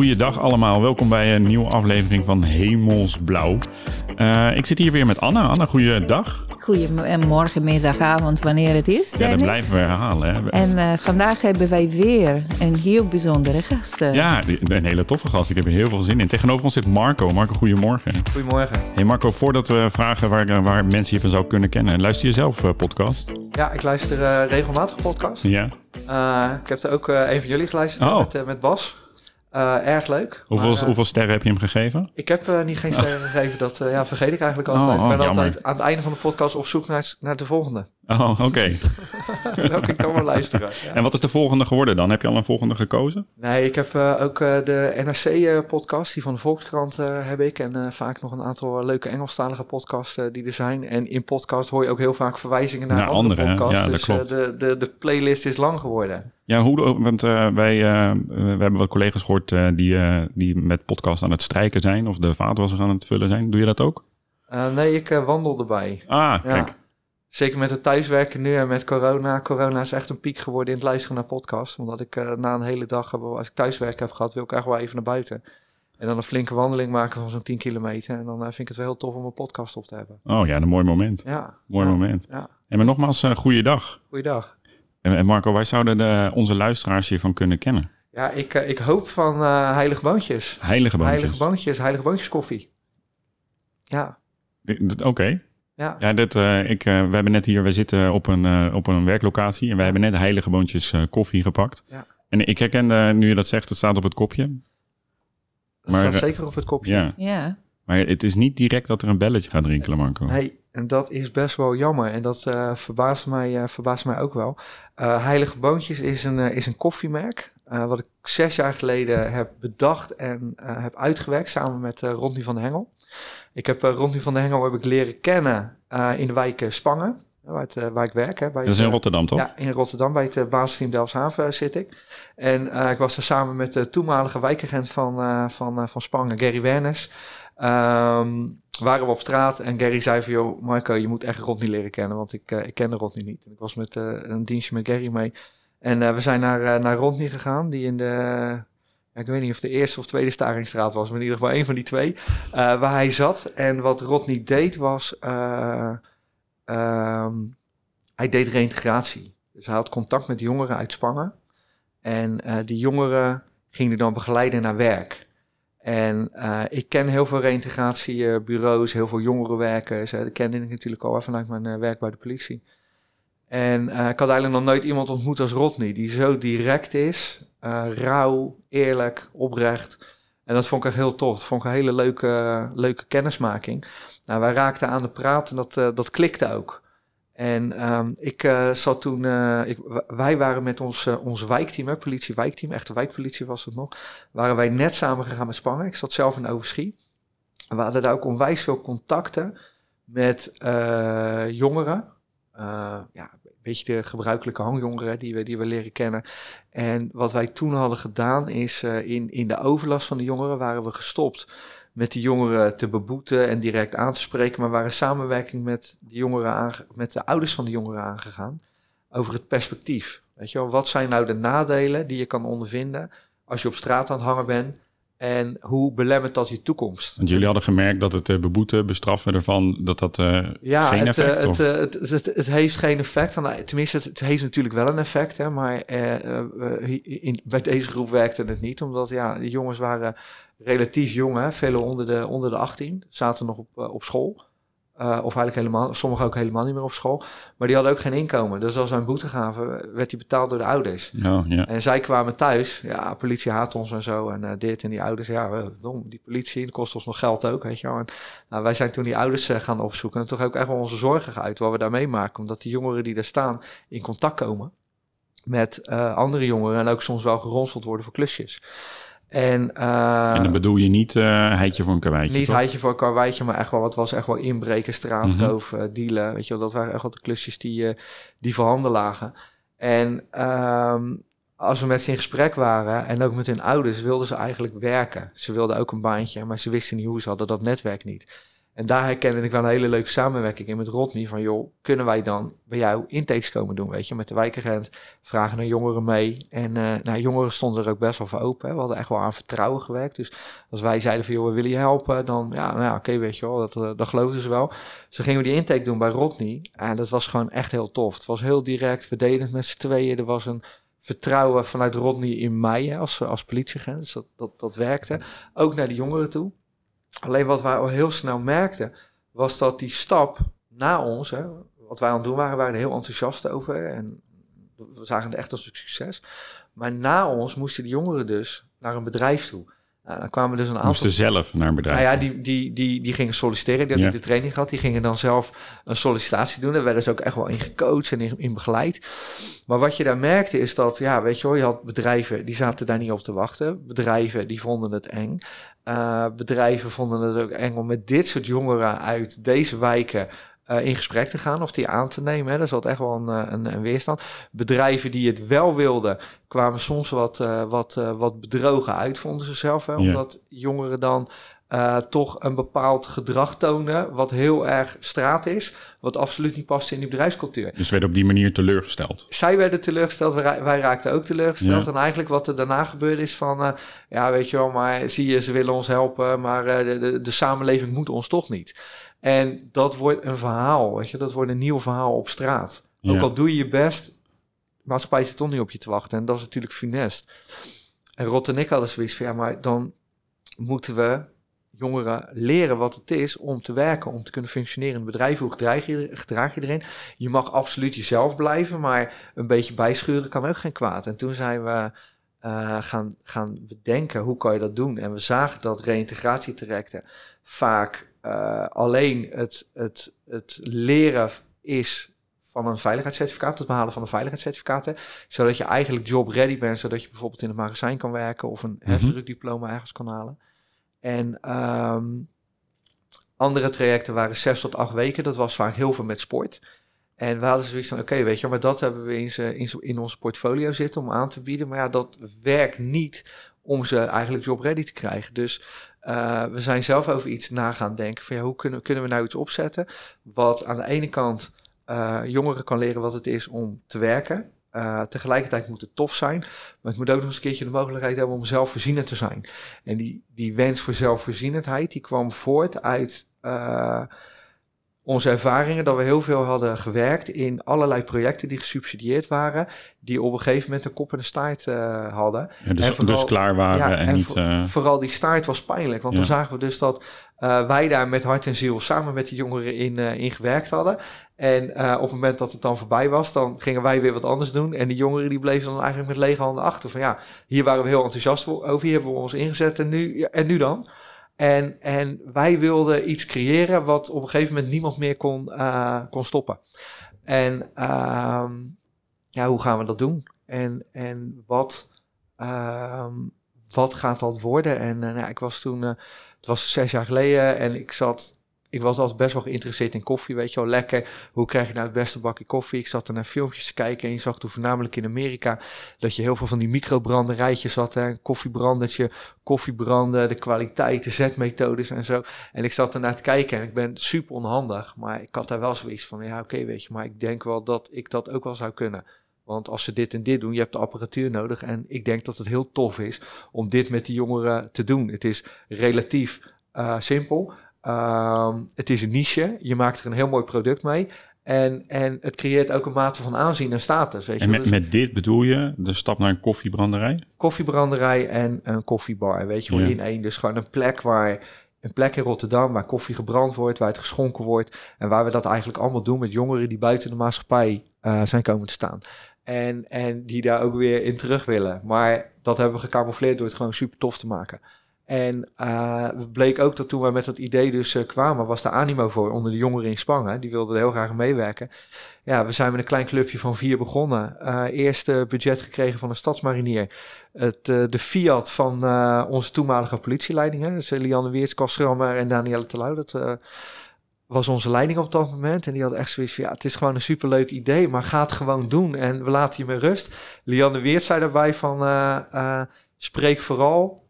Goeiedag allemaal, welkom bij een nieuwe aflevering van Hemelsblauw. Uh, ik zit hier weer met Anna. Anna, goeiedag. Goedemorgen, middag, avond, wanneer het is. Ja, dat blijven we herhalen. Hè? En uh, vandaag hebben wij weer een heel bijzondere gast. Ja, een hele toffe gast. Ik heb er heel veel zin in. Tegenover ons zit Marco. Marco, goedemorgen. Goedemorgen. Hey Marco, voordat we vragen waar, waar mensen je van zou kunnen kennen, luister je zelf uh, podcast? Ja, ik luister uh, regelmatig podcast. Ja. ik heb er ook een van jullie geluisterd oh. met, met Bas. Uh, erg leuk. Hoeveel, maar, uh, hoeveel, sterren heb je hem gegeven? Ik heb uh, niet geen sterren gegeven. Dat ja, vergeet ik eigenlijk altijd. Oh, oh, ik ben jammer. altijd aan het einde van de podcast op zoek naar, naar de volgende. Oh, oké. Okay. Welke ik kan wel luisteren. Ja. En wat is de volgende geworden dan? Heb je al een volgende gekozen? Nee, ik heb ook de NRC-podcast, die van de Volkskrant heb ik. En vaak nog een aantal leuke Engelstalige podcasts die er zijn. En in podcast hoor je ook heel vaak verwijzingen naar, naar andere, andere podcasts. Ja, dus dat klopt. de, de, de playlist is lang geworden. Ja, hoe, want uh, wij uh, we hebben wat collega's gehoord uh, die, die met podcast aan het strijken zijn of de vaatwasser aan het vullen zijn. Doe je dat ook? nee, ik wandel erbij. Ah, kijk. Zeker met het thuiswerken nu en met corona. Corona is echt een piek geworden in het luisteren naar podcasts. Omdat ik na een hele dag, als ik thuiswerk heb gehad, wil ik echt wel even naar buiten. En dan een flinke wandeling maken van zo'n 10 kilometer. En dan vind ik het wel heel tof om een podcast op te hebben. Oh ja, een mooi moment. Ja. Mooi ja. moment. Ja. En maar nogmaals, uh, goeiedag. Goeiedag. En Marco, wij zouden de, onze luisteraars hiervan kunnen kennen. Ja, ik, ik hoop van uh, heilige boontjes. Heilige boontjes. Heilige boontjes, heilige boontjes koffie. Ja. Oké. Okay. Ja. Ja, dit, uh, ik, we hebben net hier, we zitten op een, op een werklocatie en wij hebben net heilige boontjes koffie gepakt. Ja. En ik herken, nu je dat zegt, het staat op het kopje. Dat maar, staat zeker op het kopje. Ja. ja. Maar het is niet direct dat er een belletje gaat rinkelen, Marco. Nee, en dat is best wel jammer. En dat uh, verbaast, mij, uh, verbaast mij ook wel. Uh, Heilige Boontjes is een, is een koffiemerk. wat ik zes jaar geleden heb bedacht en heb uitgewerkt samen met Ronnie van Hengel. Ik heb Ronnie van de Hengel heb ik leren kennen in de wijk Spangen. Waar, het, waar, ik werk. Hè, bij dat is in Rotterdam, toch? Ja, in Rotterdam, bij het basisteam Delfshaven zit ik. En ik was er samen met de toenmalige wijkagent van, van, van Spangen, Gary Werners. Um, waren we op straat en Gary zei van... joh, Marco, je moet echt Rodney leren kennen... want ik, uh, ik kende Rodney niet. En ik was met uh, een dienstje met Gary mee. En uh, we zijn naar, naar Rodney gegaan... die in de... Ik weet niet of de eerste of tweede Staringstraat was... maar in ieder geval een van die twee... waar hij zat. En wat Rodney deed was... Um, hij deed reïntegratie. Dus hij had contact met jongeren uit Spangen. En die jongeren gingen dan begeleiden naar werk... En ik ken heel veel reïntegratiebureaus, heel veel jongerenwerkers. Dat kende ik natuurlijk al vanuit mijn werk bij de politie. En ik had eigenlijk nog nooit iemand ontmoet als Rodney, die zo direct is, rauw, eerlijk, oprecht. En dat vond ik echt heel tof. Dat vond ik een hele leuke, leuke kennismaking. Nou, wij raakten aan de praat en dat, dat klikte ook. En um, ik uh, zat toen, uh, wij waren met ons, uh, ons wijkteam, hè, politie-wijkteam, echte wijkpolitie was het nog, waren wij net samen gegaan met Spangen. Ik zat zelf in Overschie. We hadden daar ook onwijs veel contacten met jongeren. ja, beetje de gebruikelijke hangjongeren die we, die we leren kennen. En wat wij toen hadden gedaan is, in, in de overlast van de jongeren waren we gestopt met die jongeren te beboeten en direct aan te spreken, maar waren samenwerking met de, jongeren met de ouders van de jongeren aangegaan over het perspectief. Weet je wel, wat zijn nou de nadelen die je kan ondervinden als je op straat aan het hangen bent en hoe belemmert dat je toekomst? Want jullie hadden gemerkt dat het uh, beboeten, bestraffen ervan, dat dat uh, ja, geen het, effect uh, het, het, het, het, heeft geen effect. Tenminste, het, heeft natuurlijk wel een effect, hè, maar in, bij deze groep werkte het niet, omdat ja, de jongens waren relatief jong, hè, velen onder de, onder de 18, zaten nog op, uh, op school. Uh, of eigenlijk helemaal, sommigen ook helemaal niet meer op school. Maar die hadden ook geen inkomen. Dus als wij een boete gaven, werd die betaald door de ouders. Oh, ja. En zij kwamen thuis, ja, politie haat ons en zo. En uh, dit en die ouders, ja, dom, die politie, dat kost ons nog geld ook, weet je wel. En, nou, wij zijn toen die ouders uh, gaan opzoeken en toch ook echt wel onze zorgen geuit wat we daar meemaken. Omdat die jongeren die daar staan in contact komen met andere jongeren en ook soms wel geronseld worden voor klusjes. En, uh, en dan bedoel je niet uh, heitje voor een karweitje? Niet toch? heitje voor een karweitje, maar echt wel, wat was echt wel inbreken, straatroof, mm -hmm. uh, dealen. Weet je wel, dat waren echt wel de klusjes die, die voorhanden lagen. En um, als we met ze in gesprek waren en ook met hun ouders, wilden ze eigenlijk werken. Ze wilden ook een baantje, maar ze wisten niet hoe, ze hadden dat netwerk niet. En daar herkende ik wel een hele leuke samenwerking in met Rodney. Van joh, kunnen wij dan bij jou intakes komen doen, weet je, met de wijkagent. Vragen naar jongeren mee. En uh, nou, jongeren stonden er ook best wel voor open. Hè. We hadden echt wel aan vertrouwen gewerkt. Dus als wij zeiden van joh, we willen je helpen, dan ja, nou, oké, weet je wel, dat, uh, dat geloofden ze wel. Dus gingen we die intake doen bij Rodney. En dat was gewoon echt heel tof. Het was heel direct, het met z'n tweeën. Er was een vertrouwen vanuit Rodney in mij als, als politieagent. Dus dat, dat, dat werkte. Ook naar de jongeren toe. Alleen wat wij al heel snel merkten, was dat die stap na ons, hè, wat wij aan het doen waren, waren er heel enthousiast over. En we zagen het echt als een succes. Maar na ons moesten de jongeren dus naar een bedrijf toe. Nou, dan kwamen dus een aantal... Moesten zelf naar een bedrijf. Nou ja, die, die, die, die gingen solliciteren. Die hadden de training gehad. Die gingen dan zelf een sollicitatie doen. Daar werden ze ook echt wel in gecoacht en in, in begeleid. Maar wat je daar merkte is dat, ja, weet je wel, je had bedrijven die zaten daar niet op te wachten. Bedrijven die vonden het eng. Uh, bedrijven vonden het ook eng om met dit soort jongeren uit deze wijken uh, in gesprek te gaan of die aan te nemen. Hè. Daar zat echt wel een, eh, een, een, weerstand. Bedrijven die het wel wilden, kwamen soms wat, uh, wat, wat bedrogen uit, vonden ze zelf. Hè, omdat jongeren dan uh, toch een bepaald gedrag tonen, wat heel erg straat is, wat absoluut niet past in die bedrijfscultuur. Dus werden op die manier teleurgesteld? Zij werden teleurgesteld, wij, wij raakten ook teleurgesteld. Ja. En eigenlijk wat er daarna gebeurde is van, uh, ja weet je wel, maar zie je, ze willen ons helpen, maar uh, de, de, de, samenleving moet ons toch niet. En dat wordt een verhaal, weet je, dat wordt een nieuw verhaal op straat. Ja. Ook al doe je je best, maatschappij zit toch niet op je te wachten en dat is natuurlijk funest. En Rot en ik hadden zoiets van, ja, maar dan moeten we jongeren leren wat het is om te werken, om te kunnen functioneren in het bedrijf. Hoe gedraag je, gedraag je erin? Je mag absoluut jezelf blijven, maar een beetje bijschuren kan ook geen kwaad. En toen zijn we uh, gaan, gaan bedenken, hoe kan je dat doen? En we zagen dat reïntegratietrajecten vaak uh, alleen het, het, het leren is van een veiligheidscertificaat, het behalen van een veiligheidscertificaat, zodat je eigenlijk job ready bent, zodat je bijvoorbeeld in het magazijn kan werken of een mm heftruckdiploma ergens kan halen. En um, andere trajecten waren zes tot acht weken. Dat was vaak heel veel met sport. En we hadden zoiets van, oké, weet je, maar dat hebben we in, ze, in, ons portfolio zitten om aan te bieden. Maar ja, dat werkt niet om ze eigenlijk job ready te krijgen. Dus uh, we zijn zelf over iets na gaan denken van, ja, hoe kunnen, kunnen we nou iets opzetten wat aan de ene kant uh, jongeren kan leren wat het is om te werken. Uh, tegelijkertijd moet het tof zijn, maar het moet ook nog eens een keertje de mogelijkheid hebben om zelfvoorzienend te zijn. En die, die wens voor zelfvoorzienendheid, die kwam voort uit uh, onze ervaringen dat we heel veel hadden gewerkt in allerlei projecten die gesubsidieerd waren, die op een gegeven moment een kop en een staart uh, hadden. Ja, dus, en vooral, dus klaar waren ja, en, en niet... Voor, vooral die staart was pijnlijk, want Ja. toen zagen we dus dat wij daar met hart en ziel samen met de jongeren in, in gewerkt hadden. En uh, op het moment dat het dan voorbij was, dan gingen wij weer wat anders doen. En die jongeren die bleven dan eigenlijk met lege handen achter. Van ja, hier waren we heel enthousiast over, hier hebben we ons ingezet en nu, ja, en nu dan? En, en wij wilden iets creëren wat op een gegeven moment niemand meer kon, uh, kon stoppen. En uh, ja, hoe gaan we dat doen? En, en wat, uh, wat gaat dat worden? En uh, nou, ik was toen, het was zes jaar geleden en ik zat ik was altijd best wel geïnteresseerd in koffie, weet je wel, lekker. Hoe krijg je nou het beste bakje koffie? Ik zat er naar filmpjes te kijken en je zag toen voornamelijk in Amerika dat je heel veel van die microbranderijtjes had, hè? koffiebrandertje, koffiebranden, de kwaliteit, de zetmethodes en zo. En ik zat er naar te kijken en ik ben super onhandig, maar ik had daar wel zoiets van, ja oké, weet je, maar ik denk wel dat ik dat ook wel zou kunnen. Want als ze dit en dit doen, je hebt de apparatuur nodig. En ik denk dat het heel tof is om dit met die jongeren te doen. Het is relatief uh, simpel. Um, het is een niche. Je maakt er een heel mooi product mee. En, en het creëert ook een mate van aanzien en status. Weet je. En met, dus met dit bedoel je de stap naar een koffiebranderij? Koffiebranderij en een koffiebar. Weet je wel, Ja. in één. Dus gewoon een plek waar. Een plek in Rotterdam waar koffie gebrand wordt, waar het geschonken wordt. En waar we dat eigenlijk allemaal doen met jongeren die buiten de maatschappij uh, zijn komen te staan. En, en die daar ook weer in terug willen. Maar dat hebben we gecamoufleerd door het gewoon super tof te maken. En het bleek ook dat toen wij met dat idee dus uh, kwamen, was de animo voor onder de jongeren in Spangen. Die wilden er heel graag meewerken. Ja, we zijn met een klein clubje van vier begonnen. Uh, eerst budget gekregen van een stadsmarinier. Het, de Fiat van onze toenmalige politieleiding. Hè? Dus Lianne Weerts, Kastrammer en Danielle Telau. Dat was onze leiding op dat moment. En die had echt zoiets van, ja, het is gewoon een superleuk idee, maar ga het gewoon doen. En we laten je met rust. Lianne Weerts zei daarbij van, spreek vooral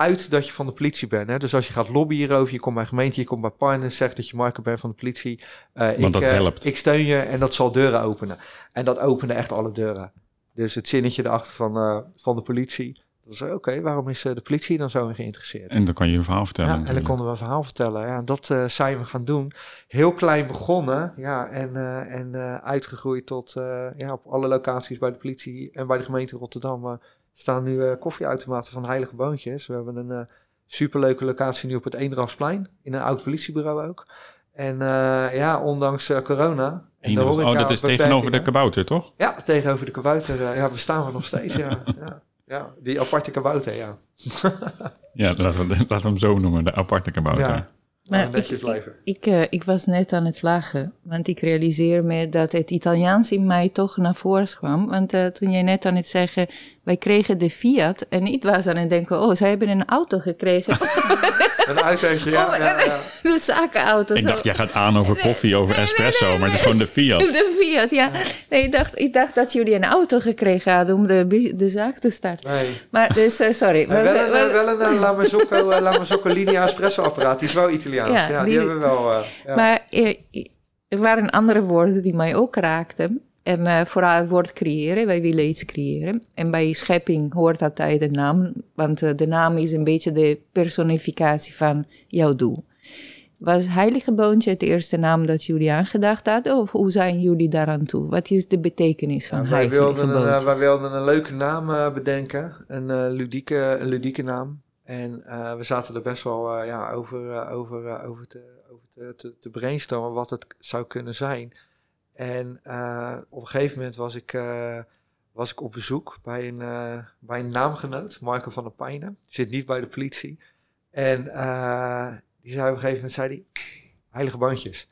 uit dat je van de politie bent. Hè? Dus als je gaat lobbyen hierover, je komt bij gemeente, je komt bij partners, zegt dat je Marco bent van de politie. Uh, Want ik, dat helpt. ik steun je en dat zal deuren openen. En dat opende echt alle deuren. Dus het zinnetje erachter van, uh, van de politie. Dat was oké, waarom is de politie dan zo in geïnteresseerd? En dan kan je een verhaal vertellen. Ja, en dan konden we een verhaal vertellen. Ja, dat zijn we gaan doen. Heel klein begonnen, ja, en, en uitgegroeid tot ja, op alle locaties bij de politie en bij de gemeente Rotterdam staan nu uh, koffieautomaten van Heilige Boontjes. We hebben een uh, superleuke locatie nu op het Eendrachtsplein. In een oud politiebureau ook. En uh, ja, ondanks corona... Eendracht, oh, dat is tegenover de kabouter, toch? Ja, tegenover de kabouter. ja, we nog steeds, ja. ja. Ja, die aparte kabouter, ja. ja, laten we, laten we hem zo noemen, de aparte kabouter. Ja. Maar ik, ik, ik, uh, ik, was net aan het lachen, want ik realiseer me dat het Italiaans in mij toch naar voren kwam. Want uh, toen jij net aan het zeggen, wij kregen de Fiat en ik was aan het denken, oh, zij hebben een auto gekregen. een autootje, ja, ja, ja. De zakenauto. Ik dacht, jij gaat aan over koffie, over espresso, nee, nee, nee, maar het is gewoon de Fiat. De Fiat, ja. Nee, ik dacht, ik dacht dat jullie een auto gekregen hadden om de, de zaak te starten. Nee. Maar dus, uh, sorry. wel, een, wel een uh, Lamazocco, uh, Lamazocco Linea espresso apparaat, die is wel Italiaans. Ja, ja die, die, hebben we wel. ja. Maar er waren andere woorden die mij ook raakten. En uh, vooral het woord creëren, wij willen iets creëren. En bij schepping hoort altijd de naam, want uh, de naam is een beetje de personificatie van jouw doel. Was Heilige Boontje het eerste naam dat jullie aangedacht hadden? Of hoe zijn jullie daaraan toe? Wat is de betekenis van ja, wij Heilige wilden Boontje? Wij wilden een leuke naam bedenken, een, ludieke, een ludieke naam. En we zaten er best wel ja, over, over, over, te, over te, te, brainstormen wat het zou kunnen zijn. En op een gegeven moment was ik, was ik op bezoek bij een, bij een naamgenoot, Marco van der Pijnen. Zit niet bij de politie. En die zei op een gegeven moment, zei die, heilige boontjes.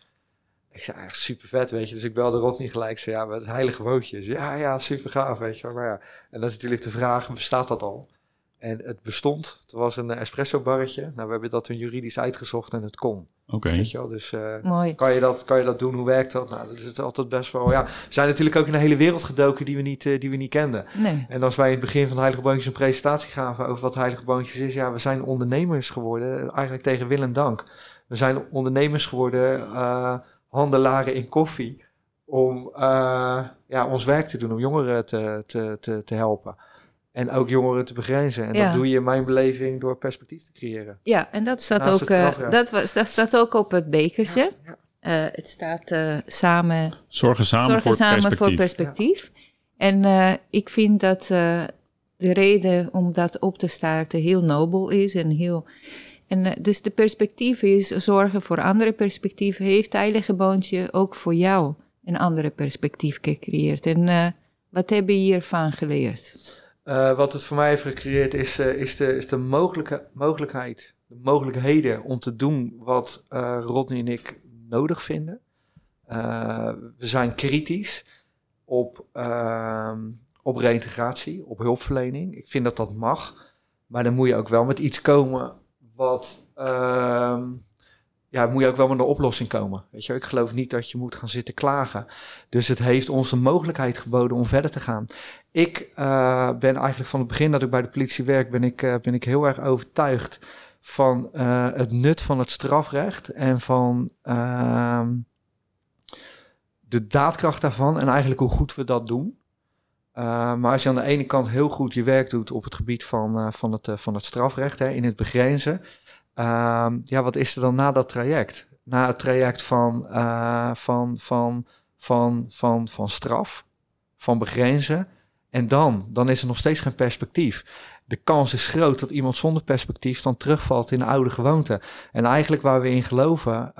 Ik zei, echt super vet, weet je. Dus ik belde Rodney gelijk, zei, ja, met heilige boontjes. Ja, ja, super gaaf, weet je. Maar ja, en dat is natuurlijk de vraag, bestaat dat al? En het bestond. Het was een espresso barretje. Nou, we hebben dat toen juridisch uitgezocht en het kon. Oké. Okay. Weet je wel, dus uh, Mooi. Kan, je dat, kan je dat doen? Hoe werkt dat? Nou, dat is altijd best wel... Ja, we zijn natuurlijk ook in een hele wereld gedoken die we niet, uh, die we niet kenden. Nee. En als wij in het begin van de Heilige Boontjes een presentatie gaven over wat Heilige Boontjes is... Ja, we zijn ondernemers geworden, eigenlijk tegen wil en dank. We zijn ondernemers geworden, uh, handelaren in koffie... om ja, ons werk te doen, om jongeren te, te, te, te helpen. En ook jongeren te begrenzen. En Ja. dat doe je in mijn beleving door perspectief te creëren. Ja, en dat staat, Naast ook, eh, dat, was, dat staat ook op het bekertje. Ja, Eh, het staat eh, samen Zorgen samen zorgen voor samen perspectief. voor perspectief. En eh, ik vind dat eh, de reden om dat op te starten heel nobel is en heel. En dus de perspectief is zorgen voor andere perspectieven. Heeft Heilige Boontje ook voor jou een andere perspectief gecreëerd? En eh, wat heb je hiervan geleerd? Eh, wat het voor mij heeft gecreëerd is, eh, is de, is de mogelijke, mogelijkheid, de mogelijkheden om te doen wat eh, Rodney en ik nodig vinden. We zijn kritisch op, ehm, op op hulpverlening. Ik vind dat dat mag, maar dan moet je ook wel met iets komen wat... ehm, ja, moet je ook wel met een oplossing komen. Weet je, ik geloof niet dat je moet gaan zitten klagen. Dus het heeft ons de mogelijkheid geboden om verder te gaan. Ik uh, ben eigenlijk van het begin dat ik bij de politie werk, ben ik, uh, ben ik heel erg overtuigd van uh, het nut van het strafrecht en van ehm, de daadkracht daarvan en eigenlijk hoe goed we dat doen. Maar als je aan de ene kant heel goed je werk doet op het gebied van, van, het, van het strafrecht, hè, in het begrenzen, ehm, ja, wat is er dan na dat traject? Na het traject van, van, van, van, van, van straf, van begrenzen, en dan, dan is er nog steeds geen perspectief. De kans is groot dat iemand zonder perspectief dan terugvalt in de oude gewoonte. En eigenlijk waar we in geloven,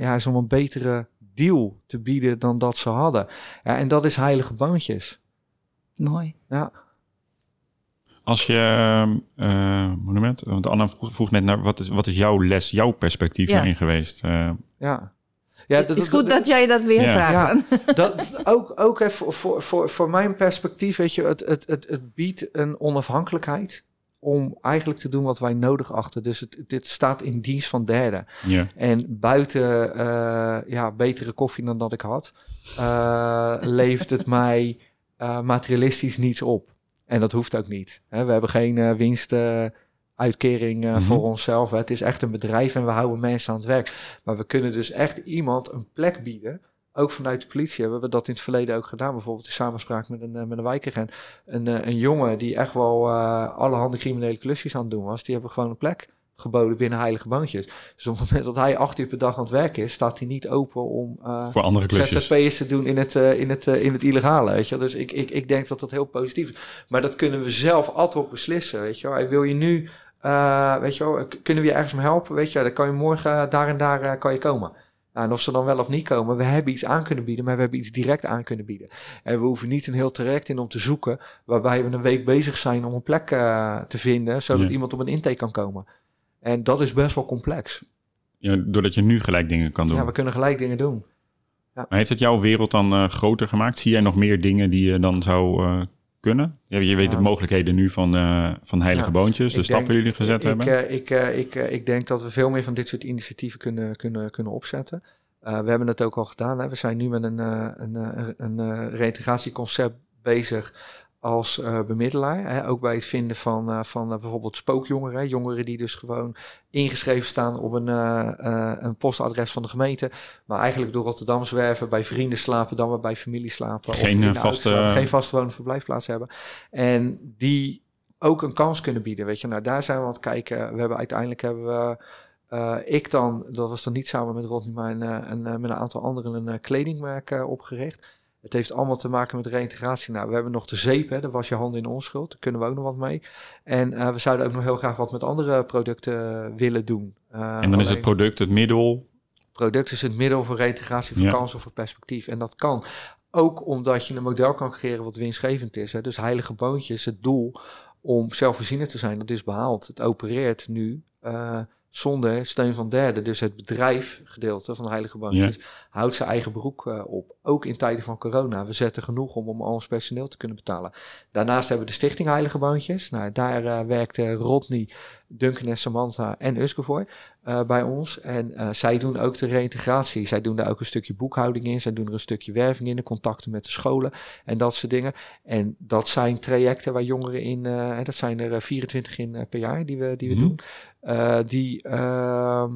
ja, is om een betere deal te bieden dan dat ze hadden. Ja, en dat is heilige boontjes. Mooi. Ja. Als je, uh, monument, want Anna vroeg, vroeg net naar wat is, wat is jouw les, jouw perspectief Ja. daarin geweest? Uh, Ja. Ja, het is goed dat jij dat weer Ja. vraagt. Ja, dat, ook, ook hè, voor, voor, voor, voor mijn perspectief, weet je, het, het, het, het biedt een onafhankelijkheid om eigenlijk te doen wat wij nodig achten. Dus het, dit staat in dienst van derden. ja. En buiten uh, ja, betere koffie dan dat ik had, uh, levert het mij uh, materialistisch niets op. En dat hoeft ook niet. Hè? We hebben geen winst uitkering eh, Mhm. voor onszelf. Hè. Het is echt een bedrijf en we houden mensen aan het werk. Maar we kunnen dus echt iemand een plek bieden. Ook vanuit de politie hebben we dat in het verleden ook gedaan. Bijvoorbeeld in samenspraak met een, eh, met een wijkagent. Een, eh, een jongen die echt wel eh allerhande criminele klusjes aan het doen was. Die hebben gewoon een plek geboden binnen heilige boontjes. Dus op het moment dat hij acht uur per dag aan het werken is... staat hij niet open om... eh, Voor andere klusjes. ZZP'ers te doen in het, in het, in het illegale, weet je. Dus ik, ik, ik denk dat dat heel positief is. Maar dat kunnen we zelf ad hoc beslissen, weet je wel. Wil je nu, eh, weet je wel, kunnen we je ergens mee helpen, weet je. Dan kan je morgen eh, daar en daar eh, kan je komen. Nou, en of ze dan wel of niet komen, we hebben iets aan kunnen bieden, maar we hebben iets direct aan kunnen bieden. En we hoeven niet een heel traject in om te zoeken, waarbij we een week bezig zijn om een plek te vinden, zodat Ja. iemand op een intake kan komen. En dat is best wel complex. Ja, doordat je nu gelijk dingen kan doen. Ja, we kunnen gelijk dingen doen. Maar heeft het jouw wereld dan groter gemaakt? Zie jij nog meer dingen die je dan zou eh, kunnen? Je weet de mogelijkheden nu van, eh, van Heilige Boontjes, de stappen die jullie gezet ik, hebben. eh, ik, eh, ik, ik denk dat we veel meer van dit soort initiatieven kunnen, kunnen, kunnen opzetten. We hebben het ook al gedaan. Hè. We zijn nu met een, een, een, eh, reïntegratieconcept bezig als eh, bemiddelaar. Hè. Ook bij het vinden van, eh, van eh, bijvoorbeeld spookjongeren. Jongeren die dus gewoon ingeschreven staan op een, een postadres van de gemeente. Maar eigenlijk door Rotterdam zwerven, bij vrienden slapen, dan weer bij familie slapen. Geen, eh, vaste- geen vaste woon- verblijfplaats hebben. En die ook een kans kunnen bieden. Weet je, nou daar zijn we aan het kijken. We hebben uiteindelijk hebben we. ik dan, dat was dan niet samen met Rodney, maar een, een, met een aantal anderen een kledingmerk opgericht. Het heeft allemaal te maken met reïntegratie. Nou, we hebben nog de zeep, hè, daar was je handen in onschuld. Daar kunnen we ook nog wat mee. En eh, we zouden ook nog heel graag wat met andere producten eh, willen doen. Eh, en dan is het product het middel. product is het middel voor reïntegratie, voor Ja. kansen, voor perspectief. En dat kan ook omdat je een model kan creëren wat winstgevend is. Hè. Dus heilige boontjes, het doel om zelfvoorzienend te zijn, dat is behaald. Het opereert nu zonder steun van derden. Dus het bedrijfgedeelte van heilige boontjes houdt zijn eigen broek op. Ook in tijden van corona. We zetten genoeg om om al ons personeel te kunnen betalen. Daarnaast hebben we de Stichting Heilige Boontjes. Nou, daar eh werkte Rodney, Duncan en Samantha en Uske voor eh, bij ons. En eh, zij doen ook de reïntegratie. Zij doen daar ook een stukje boekhouding in. Zij doen er een stukje werving in, de contacten met de scholen en dat soort dingen. En dat zijn trajecten waar jongeren in, dat zijn er eh, 24 in per jaar die we, die we Mhm. doen. Die, ehm,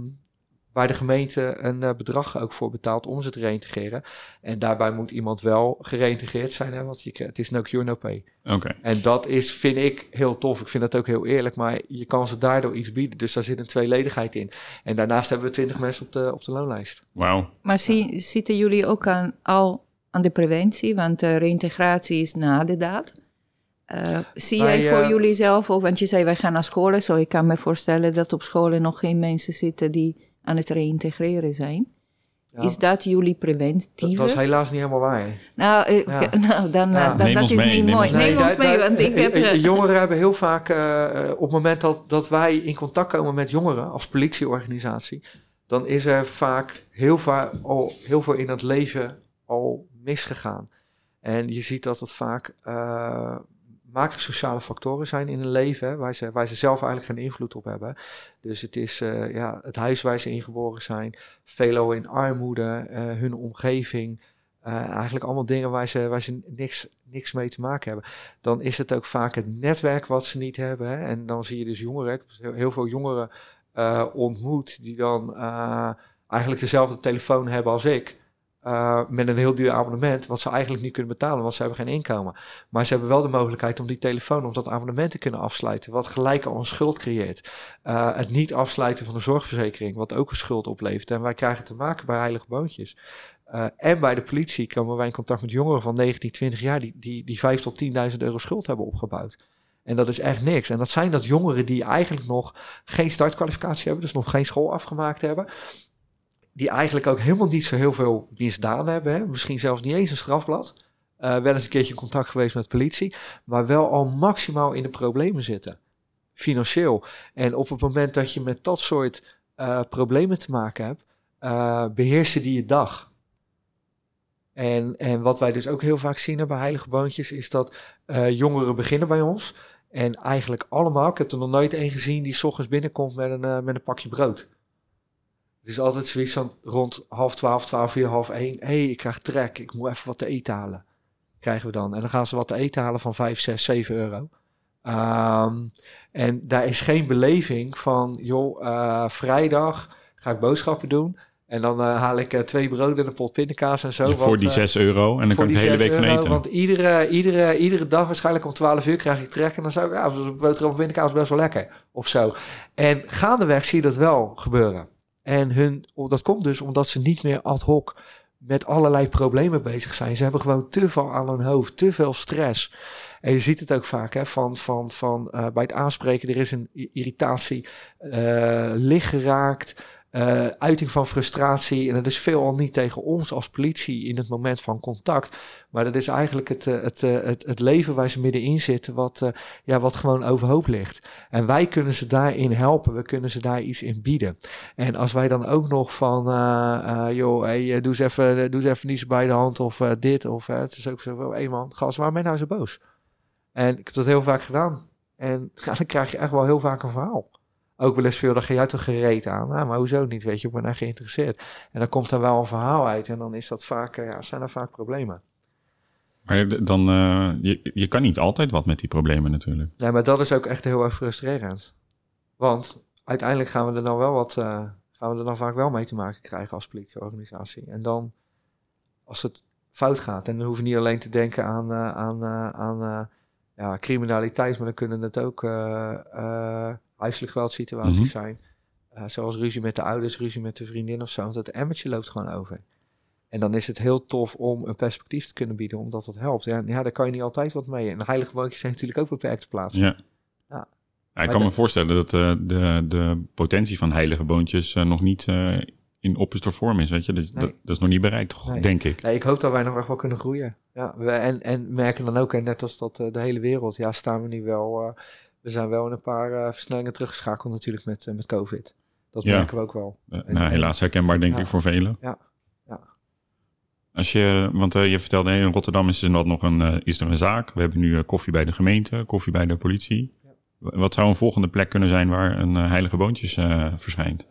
waar de gemeente een eh, bedrag ook voor betaalt om ze te reïntegreren. En daarbij moet iemand wel gereïntegreerd zijn, hè, want je, het is no cure, no pay. Oké. En dat is, vind ik, heel tof. Ik vind dat ook heel eerlijk, maar je kan ze daardoor iets bieden. Dus daar zit een tweeledigheid in. En daarnaast hebben we 20 mensen op de, op de loonlijst. Wauw. Maar zie, zitten jullie ook aan, al aan de preventie? Want de reïntegratie is na de daad. Eh, zie jij voor eh, jullie zelf ook, want je zei wij gaan naar scholen, zo ik kan me voorstellen dat op scholen nog geen mensen zitten die aan het reïntegreren zijn. Ja, Is dat jullie preventieve? dat is helaas niet helemaal waar. Nou, eh, Ja. nou dan, eh, Ja. dan dat is mee, niet neem mooi. ons. Neem ons mee, want ik heb... eh, jongeren hebben heel vaak, op het moment dat, dat wij in contact komen met jongeren als politieorganisatie, dan is er vaak heel, vaak al, heel veel in het leven al misgegaan. En je ziet dat het vaak uh, macrosociale factoren zijn in hun leven, waar, ze, waar ze zelf eigenlijk geen invloed op hebben. Dus het is uh, ja, het huis waar ze ingeboren zijn, veelal in armoede, uh, hun omgeving. Uh, eigenlijk allemaal dingen waar ze, waar ze niks, niks mee te maken hebben. Dan is het ook vaak het netwerk wat ze niet hebben. Hè? En dan zie je dus jongeren, ik heb heel veel jongeren ontmoet die dan eigenlijk dezelfde telefoon hebben als ik. Uh, met een heel duur abonnement, wat ze eigenlijk niet kunnen betalen, want ze hebben geen inkomen. Maar ze hebben wel de mogelijkheid om die telefoon, om dat abonnement te kunnen afsluiten, wat gelijk al een schuld creëert. Uh, het niet afsluiten van de zorgverzekering, wat ook een schuld oplevert. En wij krijgen te maken bij heilige boontjes. Uh, en bij de politie komen wij in contact met jongeren van 19, 20 jaar die, die, die 5 tot 10.000 euro schuld hebben opgebouwd. En dat is echt niks. En dat zijn dat jongeren die eigenlijk nog geen startkwalificatie hebben, dus nog geen school afgemaakt hebben. Die eigenlijk ook helemaal niet zo heel veel misdaan hebben. Hè? Misschien zelfs niet eens een strafblad. Uh, wel eens een keertje in contact geweest met politie. Maar wel al maximaal in de problemen zitten. Financieel. En op het moment dat je met dat soort uh, problemen te maken hebt, uh, beheersen die je dag. En, en wat wij dus ook heel vaak zien bij Heilige Boontjes, is dat jongeren beginnen bij ons. En eigenlijk allemaal, ik heb er nog nooit één gezien die s ochtends binnenkomt met een, met een pakje brood. Het is altijd zoiets van rond half twaalf, twaalf uur, half één. Hé, hey, ik krijg trek, ik moet even wat te eten halen. Krijgen we dan. En dan gaan ze wat te eten halen van vijf, zes, zeven euro. Ehm, en daar is geen beleving van, joh, eh, vrijdag ga ik boodschappen doen. En dan eh, haal ik eh, twee broden en een pot pindakaas en zo. Ja, voor want, die eh, 6 euro en dan kan ik de hele week 6 van eten. Want iedere, iedere, iedere dag waarschijnlijk om 12 uur krijg ik trek. En dan zou ik, ja, boterham en pindakaas is best wel lekker. Of zo. En gaandeweg zie je dat wel gebeuren. En hun, dat komt dus omdat ze niet meer ad hoc met allerlei problemen bezig zijn. Ze hebben gewoon te veel aan hun hoofd, te veel stress. En je ziet het ook vaak hè, van, van, van eh, bij het aanspreken, er is een irritatie, eh licht geraakt, eh, uiting van frustratie. En dat is veelal niet tegen ons als politie in het moment van contact. Maar dat is eigenlijk het, eh, het, eh, het, het leven waar ze middenin zitten, wat, ja, wat gewoon overhoop ligt. En wij kunnen ze daarin helpen, we kunnen ze daar iets in bieden. En als wij dan ook nog van, eh, joh, hey, doe, eens even, doe eens even niet zo bij de hand of dit. Of het is ook zo, hé man, gast, waarom ben je nou zo boos? En ik heb dat heel vaak gedaan. En dan krijg je echt wel heel vaak een verhaal. Ook wel eens veel, dan ga jij toch gereed aan. Nou, maar hoezo niet, weet je, ik ben echt geïnteresseerd. En dan komt er wel een verhaal uit en dan is dat vaak, eh, ja, zijn er vaak problemen. Maar dan, eh, je, je kan niet altijd wat met die problemen natuurlijk. Nee, maar dat is ook echt heel erg frustrerend. Want uiteindelijk gaan we er dan wel wat, eh, gaan we er dan vaak wel mee te maken krijgen als politieorganisatie. En dan, als het fout gaat, en dan hoeven we niet alleen te denken aan, aan, aan ja, criminaliteit, maar dan kunnen het ook huiselijk geweldsituaties Mhm. zijn. Eh, zoals ruzie met de ouders, ruzie met de vriendin of zo. Want het emmertje loopt gewoon over. En dan is het heel tof om een perspectief te kunnen bieden, omdat dat helpt. Ja, ja daar kan je niet altijd wat mee. En heilige woontjes zijn natuurlijk ook beperkt te plaatsen. Ja. Ja. Ja, ik kan me voorstellen dat eh, de, de potentie van heilige boontjes eh, nog niet in opperste vorm is. Weet je? Dat, Nee. dat, dat is nog niet bereikt? Nee. denk ik. Nee, ik hoop dat wij nog echt wel kunnen groeien. Ja, we, en, en merken dan ook, hè, net als dat de hele wereld, ja, staan we nu wel. We zijn wel in een paar eh, versnellingen teruggeschakeld natuurlijk met, eh, met COVID. Dat Ja. merken we ook wel. En- nou, helaas herkenbaar, denk Ja. ik, voor velen. Ja. Ja. Als je, want eh, je vertelde, hey, in Rotterdam is er nog een, is er een zaak. We hebben nu koffie bij de gemeente, koffie bij de politie. Ja. Wat zou een volgende plek kunnen zijn waar een heilige boontjes verschijnt?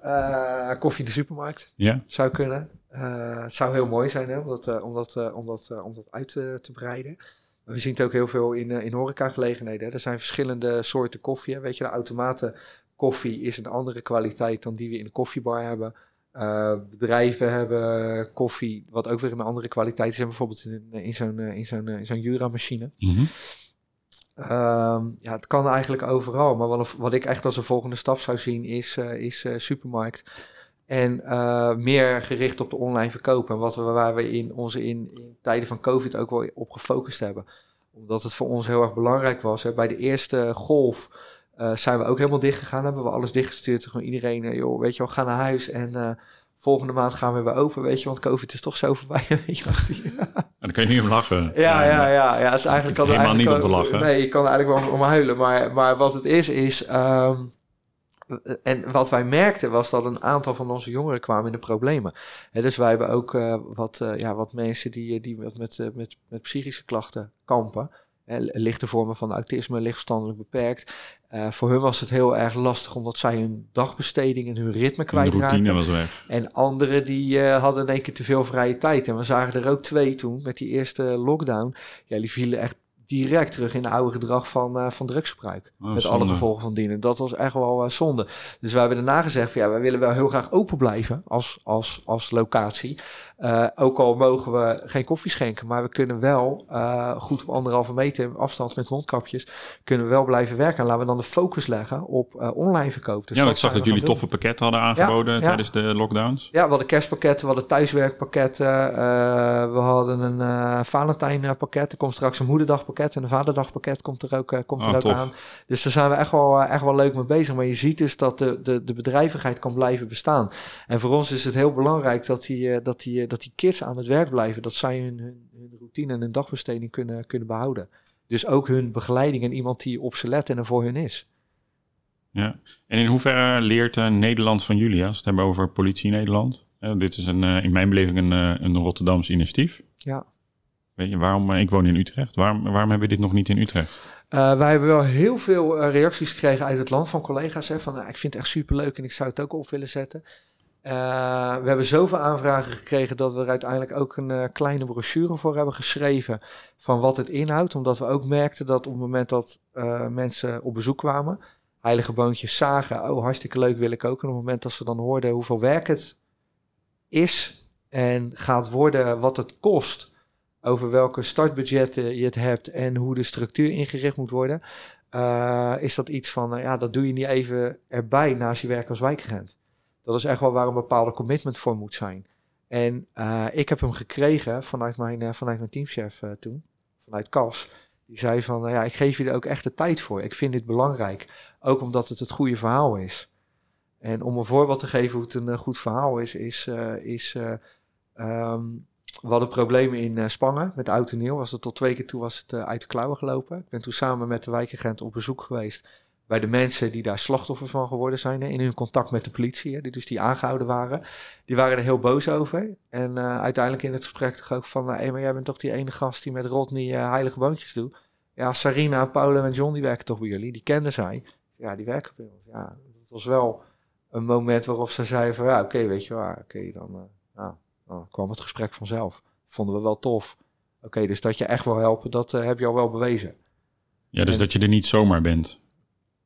Koffie in de supermarkt Ja? zou kunnen. Het zou heel mooi zijn hè, om, dat, om, dat, om, dat, om dat uit te breiden. We zien het ook heel veel in, eh in horecagelegenheden. hè. Er zijn verschillende soorten koffie. Hè. Weet je, de automaten koffie is een andere kwaliteit dan die we in de koffiebar hebben. Eh, bedrijven hebben koffie, wat ook weer een andere kwaliteit is. En bijvoorbeeld in, in zo'n eh, in zo'n in zo'n Jura-machine. Mhm. Ehm, ja, het kan eigenlijk overal. Maar wat, wat ik echt als een volgende stap zou zien is, is supermarkt. En eh, meer gericht op de online verkoop. En wat we, waar we in onze in, in tijden van COVID ook wel op gefocust hebben. Omdat het voor ons heel erg belangrijk was. Hè. Bij de eerste golf eh, zijn we ook helemaal dicht gegaan. Hebben we alles dichtgestuurd. Gewoon iedereen, eh, joh, weet je wel, ga naar huis. En volgende maand gaan we weer open, weet je. Want COVID is toch zo voorbij, weet je wel. En dan kan je niet om lachen. Ja, ja, ja, ja. Het is eigenlijk kan Helemaal niet om te lachen. Nee, je kan er eigenlijk wel om huilen. Maar, maar wat het is, is. ehm, en wat wij merkten was dat een aantal van onze jongeren kwamen in de problemen. Dus wij hebben ook eh, wat, eh, ja, wat mensen die, die wat met, eh, met, met psychische klachten kampen. Hè, lichte vormen van autisme, lichtverstandelijk beperkt. Eh, voor hun was het heel erg lastig omdat zij hun dagbesteding en hun ritme En kwijtraakten. routine was weg. En anderen die eh, hadden in één keer te veel vrije tijd. En we zagen er ook twee toen met die eerste lockdown. Ja, die vielen echt direct terug in het oude gedrag van, eh, van drugsgebruik. Oh, met zonde. alle gevolgen van dien. En dat was echt wel eh, zonde. Dus we hebben daarna gezegd van ja, wij willen wel heel graag open blijven als, als, als locatie. Eh, ook al mogen we geen koffie schenken, maar we kunnen wel goed op anderhalve meter afstand met mondkapjes, kunnen we wel blijven werken. En laten we dan de focus leggen op online verkoop. Dus ja, ik zag dat jullie toffe pakketten hadden aangeboden ja. tijdens de lockdowns. Ja, we hadden kerstpakketten, we hadden thuiswerkpakketten, we hadden een Valentijnpakket, er komt straks een moederdagpakket en een vaderdagpakket komt er ook, eh, komt Oh, er ook tof. aan. Dus daar zijn we echt wel, eh, echt wel leuk mee bezig. Maar je ziet dus dat de, de, de bedrijvigheid kan blijven bestaan. En voor ons is het heel belangrijk dat die, eh, dat die, dat die kids aan het werk blijven, dat zij hun, hun, hun routine en hun dagbesteding kunnen, kunnen behouden. Dus ook hun begeleiding en iemand die op ze let en er voor hun is. Ja. En in hoeverre leert Nederland van jullie, als we het hebben over politie in Nederland? Eh, dit is een, in mijn beleving een, een Rotterdams initiatief. Ja. Weet je, waarom, eh, ik woon in Utrecht. Waarom, waarom hebben we dit nog niet in Utrecht? Eh, wij hebben wel heel veel eh, reacties gekregen uit het land van collega's. Hè, van, ik vind het echt superleuk en ik zou het ook op willen zetten. We hebben zoveel aanvragen gekregen dat we er uiteindelijk ook een kleine brochure voor hebben geschreven van wat het inhoudt. Omdat we ook merkten dat op het moment dat mensen op bezoek kwamen, heilige boontjes zagen, oh hartstikke leuk wil ik ook. En op het moment dat ze dan hoorden hoeveel werk het is en gaat worden wat het kost, over welke startbudgetten je het hebt en hoe de structuur ingericht moet worden, uh, is dat iets van, uh, ja, dat doe je niet even erbij naast je werk als wijkagent. Dat is echt wel waar een bepaalde commitment voor moet zijn. En uh, ik heb hem gekregen vanuit mijn, vanuit mijn teamchef toen, vanuit Cas. Die zei van, ja, ik geef je er ook echt de tijd voor. Ik vind dit belangrijk. Ook omdat het het goede verhaal is. En om een voorbeeld te geven hoe het een goed verhaal is, is, is um, we hadden problemen in uh, Spangen met oud en nieuw. Was het tot twee keer toe was het uh, uit de klauwen gelopen. Ik ben toen samen met de wijkagent op bezoek geweest bij de mensen die daar slachtoffer van geworden zijn. In hun contact met de politie, die dus die aangehouden waren. Die waren er heel boos over. En uh, uiteindelijk in het gesprek toch ook van... maar jij bent toch die ene gast die met Rodney heilige boontjes doet? Ja, Sarina, Paula en John, die werken toch bij jullie? Die kenden zij. Ja, die werken bij ons. Ja, dat was wel een moment waarop ze zeiden van... ja, oké, weet je waar, oké, dan... nou, dan kwam het gesprek vanzelf. Vonden we wel tof. Oké, okay, dus dat je echt wil helpen, dat uh, heb je al wel bewezen. Ja, dus en, dat je er niet zomaar bent.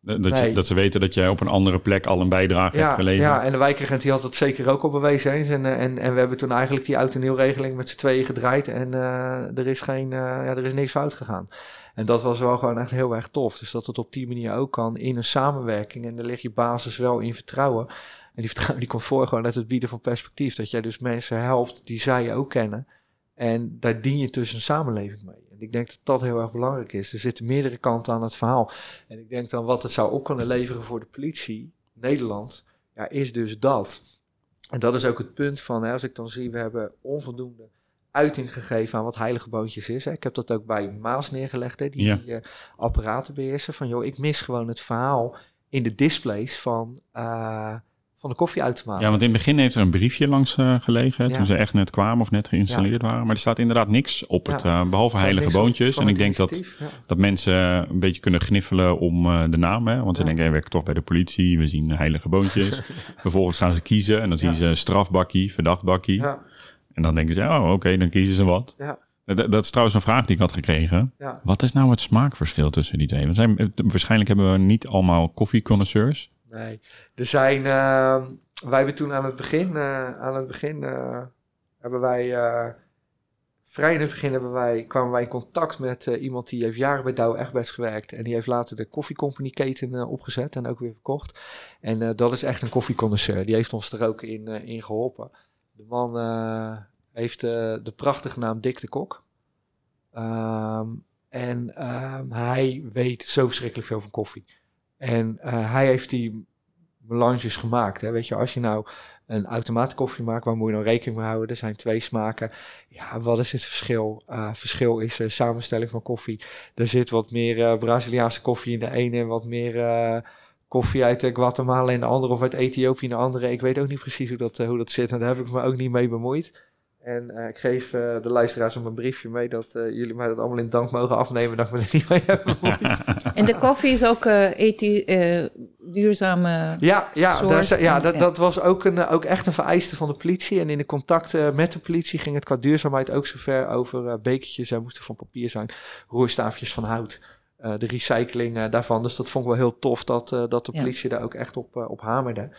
Dat, nee. je, dat, ze weten dat jij op een andere plek al een bijdrage ja, hebt geleverd. Ja, en de wijkagent die had dat zeker ook al bewezen eens. En, en, en we hebben toen eigenlijk die oud- en nieuwregeling met z'n tweeën gedraaid. En uh, er, is geen, uh, ja, er is niks fout gegaan. En dat was wel gewoon echt heel erg tof. Dus dat het op die manier ook kan in een samenwerking. En daar ligt je basis wel in vertrouwen. En die vertrouwen die komt voor gewoon uit het bieden van perspectief. Dat jij dus mensen helpt die zij ook kennen. En daar dien je tussen een samenleving mee. En ik denk dat dat heel erg belangrijk is. Er zitten meerdere kanten aan het verhaal. En ik denk dan wat het zou op kunnen leveren voor de politie, Nederland, ja, is dus dat. En dat is ook het punt van, hè, als ik dan zie, we hebben onvoldoende uiting gegeven aan wat heilige boontjes is. Hè. Ik heb dat ook bij Maas neergelegd, hè, die, Ja. die uh, apparaten beheersen. Van joh, ik mis gewoon het verhaal in de displays van, uh, van de koffieautomaat. Ja, want in het begin heeft er een briefje langs uh, gelegen. Ja. Toen ze echt net kwamen of net geïnstalleerd waren. Maar er staat inderdaad niks op het, uh, behalve heilige boontjes. En ik denk dat, dat mensen een beetje kunnen gniffelen om uh, de naam. Hè? Want ze denken, hey, we werken toch bij de politie. We zien heilige boontjes. Vervolgens gaan ze kiezen. En dan zien ze strafbakkie, verdachtbakkie. Ja, En dan denken ze, oh oké, dan kiezen ze wat. ja, Dat, dat is trouwens een vraag die ik had gekregen. ja. Wat is nou het smaakverschil tussen die twee? Want zijn, waarschijnlijk hebben we niet allemaal koffieconnoisseurs. Nee, er zijn. eh, wij hebben toen aan het begin, eh, aan het begin eh, hebben wij. eh, vrij in het begin hebben wij, kwamen wij in contact met iemand die heeft jaren bij Douwe Egberts gewerkt. En die heeft later de koffiecompany keten opgezet en ook weer verkocht. En dat is echt een koffieconnoisseur. Die heeft ons er ook in, in geholpen. De man heeft de prachtige naam Dick de Kok. Ehm, en ehm, hij weet zo verschrikkelijk veel van koffie. En eh, hij heeft die melanges gemaakt. Hè? Weet je, als je nou een automaatkoffie maakt, waar moet je dan rekening mee houden? Er zijn twee smaken. Ja, wat is het verschil? Uh, verschil is de samenstelling van koffie. Er zit wat meer uh, Braziliaanse koffie in de ene en wat meer koffie uit Guatemala in de andere of uit Ethiopië in de andere. Ik weet ook niet precies hoe dat, hoe dat zit en daar heb ik me ook niet mee bemoeid. En uh, ik geef uh, de luisteraars om een briefje mee dat uh, jullie mij dat allemaal in dank mogen afnemen dat me er niet mee heb bemoeid. En de koffie is ook ethi- duurzame. Ja, ja, daar ja dat, dat was ook, een, ook echt een vereiste van de politie. En in de contacten met de politie ging het qua duurzaamheid ook zover over bekertjes. Zij moesten van papier zijn, roerstaafjes van hout. De recycling daarvan. Dus dat vond ik wel heel tof dat, dat de Ja. politie daar ook echt op, op hamerde.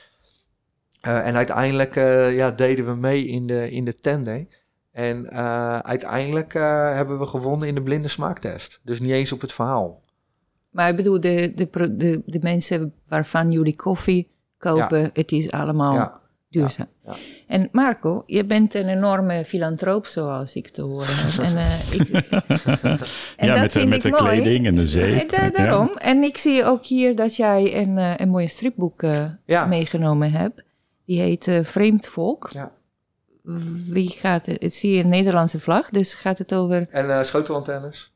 Uh, en uiteindelijk uh, ja, deden we mee in de, in de tender. En uh, uiteindelijk uh, hebben we gewonnen in de blinde smaaktest. Dus niet eens op het verhaal. Maar ik bedoel, de, de, de, de mensen waarvan jullie koffie kopen, het is allemaal Ja, duurzaam. ja. En Marco, je bent een enorme filantroop, zoals ik te horen heb. En, eh, ik, en ja, dat met, de, vind met ik de mooi. kleding en de zeep. Eh, da- daarom. En ik zie ook hier dat jij een, eh, een mooie stripboek eh, Ja. meegenomen hebt. Die heet eh, Vreemd Volk. Ja. Wie gaat het? Het zie je een Nederlandse vlag, dus gaat het over... En uh, schotelantennes.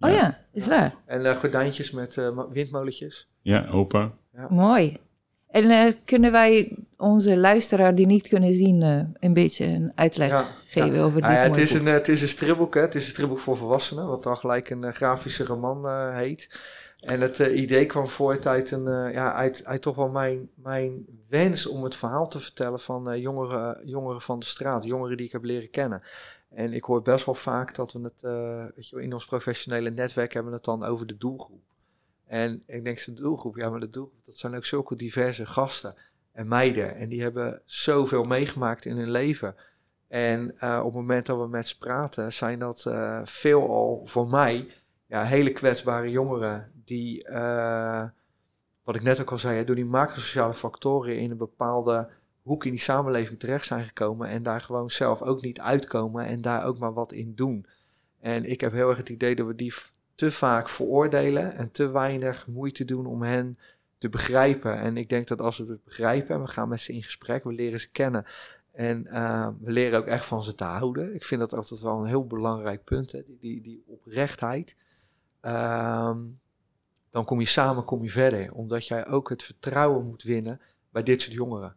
Oh Ja. ja, is waar. En uh, gordijntjes met uh, windmolentjes. Ja, open. Mooi. En eh, kunnen wij onze luisteraar die niet kunnen zien eh, een beetje een uitleg Ja, geven over dit Ah, ja, het, mooie is boek? een, eh, het is een stripboek, hè. Het is een stripboek voor volwassenen, wat dan gelijk een eh, grafische roman eh, heet. En het eh, idee kwam voort uit, een, eh, ja, uit, uit toch wel mijn, mijn wens om het verhaal te vertellen van eh, jongeren, jongeren van de straat, jongeren die ik heb leren kennen. En ik hoor best wel vaak dat we het weet je, in ons professionele netwerk hebben het dan over de doelgroep. En ik denk, de doelgroep, ja, maar de doelgroep, dat zijn ook zulke diverse gasten en meiden. En die hebben zoveel meegemaakt in hun leven. En op het moment dat we met ze praten, zijn dat veelal voor mij ja, hele kwetsbare jongeren die, uh, wat ik net ook al zei, door die macrosociale factoren in een bepaalde hoek in die samenleving terecht zijn gekomen en daar gewoon zelf ook niet uitkomen en daar ook maar wat in doen. En ik heb heel erg het idee dat we die te vaak veroordelen en te weinig moeite doen om hen te begrijpen. En ik denk dat als we het begrijpen en we gaan met ze in gesprek, we leren ze kennen en uh, we leren ook echt van ze te houden. Ik vind dat altijd wel een heel belangrijk punt, hè? Die, die, die oprechtheid. Um, dan kom je samen kom je verder. Omdat jij ook het vertrouwen moet winnen bij dit soort jongeren.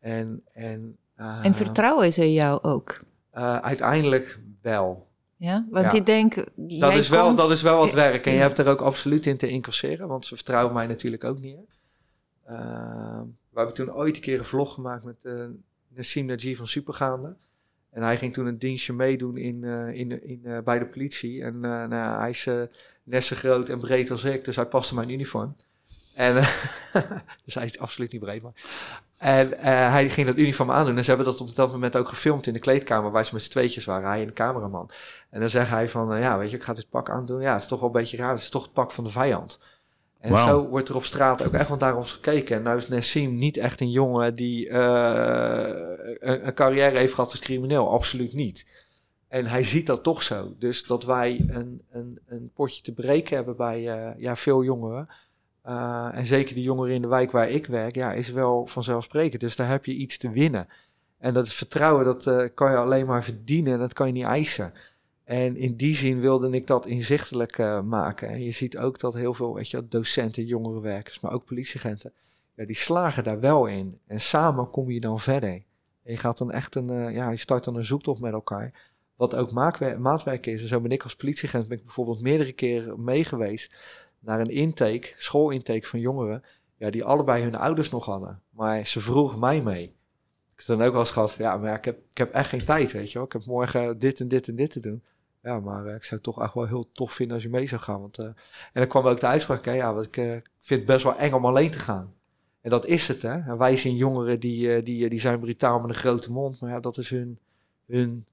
En, en, uh, en vertrouwen ze jou ook? Uh, uiteindelijk wel. Ja, want ja. ik denk... Dat is, wel, dat is wel wat werk. En je hebt er ook absoluut in te incasseren. Want ze vertrouwen mij natuurlijk ook niet. Uh, we hebben toen ooit een keer een vlog gemaakt met uh, Nassim Najee van Supergaande. En hij ging toen een dienstje meedoen in, in, in, bij de politie. En nou, hij is net zo groot en breed als ik, dus hij paste mijn uniform. En, dus hij is absoluut niet breed, maar. En hij ging dat uniform aandoen. En ze hebben dat op dat moment ook gefilmd in de kleedkamer waar ze met z'n tweetjes waren, hij en de cameraman. En dan zegt hij van, ja, weet je, ik ga dit pak aandoen. Ja, het is toch wel een beetje raar, het is toch het pak van de vijand. En wow. zo wordt er op straat ook echt wel naar ons gekeken. En nou is Nessim niet echt een jongen die uh, een, een, carrière heeft gehad als crimineel. Absoluut niet. En hij ziet dat toch zo. Dus dat wij een, een, een potje te breken hebben bij uh, ja, veel jongeren. Uh, en zeker de jongeren in de wijk waar ik werk, ja, is wel vanzelfsprekend. Dus daar heb je iets te winnen. En dat vertrouwen, dat kan je alleen maar verdienen. Dat kan je niet eisen. En in die zin wilde ik dat inzichtelijk maken. En je ziet ook dat heel veel weet je, docenten, jongerenwerkers, maar ook politieagenten, ja, die slagen daar wel in. En samen kom je dan verder. En je gaat dan echt een, ja, je start dan een zoektocht met elkaar. Wat ook maatwerk is. En zo ben ik als politieagent ben ik bijvoorbeeld meerdere keren meegeweest naar een intake, schoolintake van jongeren, ja, die allebei hun ouders nog hadden. Maar ze vroegen mij mee. Ik heb dan ook wel eens gehad ja, maar ik heb, ik heb echt geen tijd, weet je wel. Ik heb morgen dit en dit en dit te doen. Ja, maar uh, ik zou het toch echt wel heel tof vinden als je mee zou gaan. Want, uh, en dan kwam ook de uitspraak, ja, ik uh, vind het best wel eng om alleen te gaan. En dat is het, hè. Wij zien jongeren die, die, die zijn brutaal met een grote mond. Maar ja, dat is hun, hun,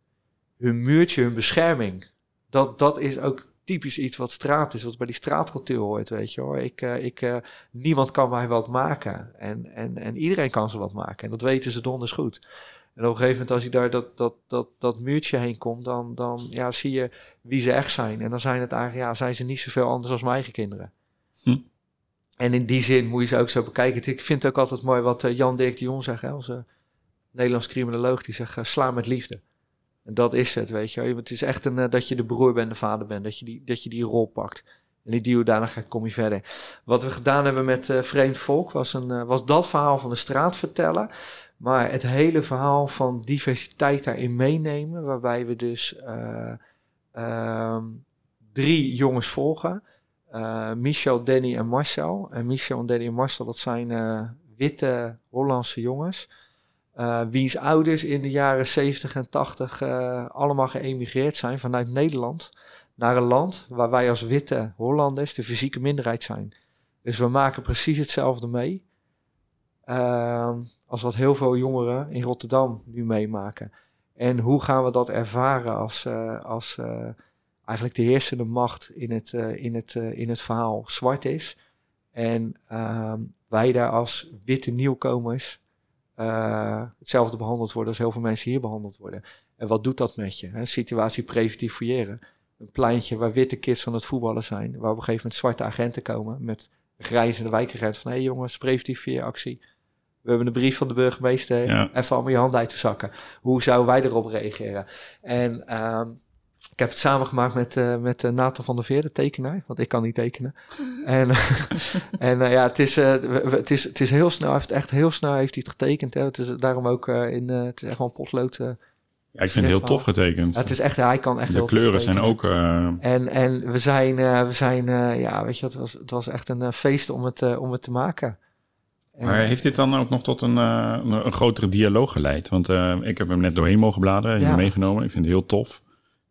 hun muurtje, hun bescherming. Dat, dat is ook typisch iets wat straat is, wat bij die straatcultuur hoort, weet je hoor. Ik, ik, niemand kan mij wat maken. En, en, en iedereen kan ze wat maken. En dat weten ze donders goed. En op een gegeven moment, als je daar dat, dat, dat, dat muurtje heen komt, dan, dan ja, zie je wie ze echt zijn. En dan zijn het eigenlijk, ja, zijn ze niet zoveel anders als mijn eigen kinderen. Hm. En in die zin moet je ze ook zo bekijken. Ik vind het ook altijd mooi wat uh, Jan Dirk de Jong zegt, hè, onze Nederlands criminoloog, die zegt, sla met liefde. En dat is het, weet je. Het is echt een, uh, dat je de broer bent, de vader bent, dat je die, dat je die rol pakt. En die duw daarna kom je verder. Wat we gedaan hebben met Vreemd Volk was, een, was dat verhaal van de straat vertellen. Maar het hele verhaal van diversiteit daarin meenemen, waarbij we dus uh, uh, drie jongens volgen. Uh, Michel, Danny en Marcel. En Michel en Danny en Marcel, dat zijn eh, witte Hollandse jongens. Wiens ouders in de jaren 70 en 80 allemaal geëmigreerd zijn vanuit Nederland naar een land waar wij als witte Hollanders de fysieke minderheid zijn. Dus we maken precies hetzelfde mee. Uh, als wat heel veel jongeren in Rotterdam nu meemaken. En hoe gaan we dat ervaren als, uh, als uh, eigenlijk de heersende macht in het, uh, in het, in het verhaal zwart is. En ehm, wij daar als witte nieuwkomers hetzelfde behandeld worden als heel veel mensen hier behandeld worden. En wat doet dat met je? Hè? Situatie preventief fouilleren. Een pleintje waar witte kids aan het voetballen zijn. Waar op een gegeven moment zwarte agenten komen met grijzende wijkagenten van... hé hey jongens, preventief actie we hebben een brief van de burgemeester. Ja. Even allemaal je handen uit te zakken. Hoe zouden wij erop reageren? En um, ik heb het samengemaakt met, uh, met uh, Nathan van der Veer, de tekenaar. Want ik kan niet tekenen. en en uh, ja, het is, het, is, het is heel snel. Hij heeft echt heel snel heeft hij het getekend. Hè. Het is daarom ook in. het is echt wel een potlood Ja, ik vind het heel tof getekend. Ja, het is echt, hij kan echt de heel tof kleuren zijn ook... eh, En, en we zijn, eh, we zijn eh, ja, weet je, het was, het was echt een eh, feest om het, eh, om het te maken. En- Maar heeft dit dan ook nog tot een, eh, een, een grotere dialoog geleid? Want eh, ik heb hem net doorheen mogen bladeren, hier Ja. meegenomen. Ik vind het heel tof.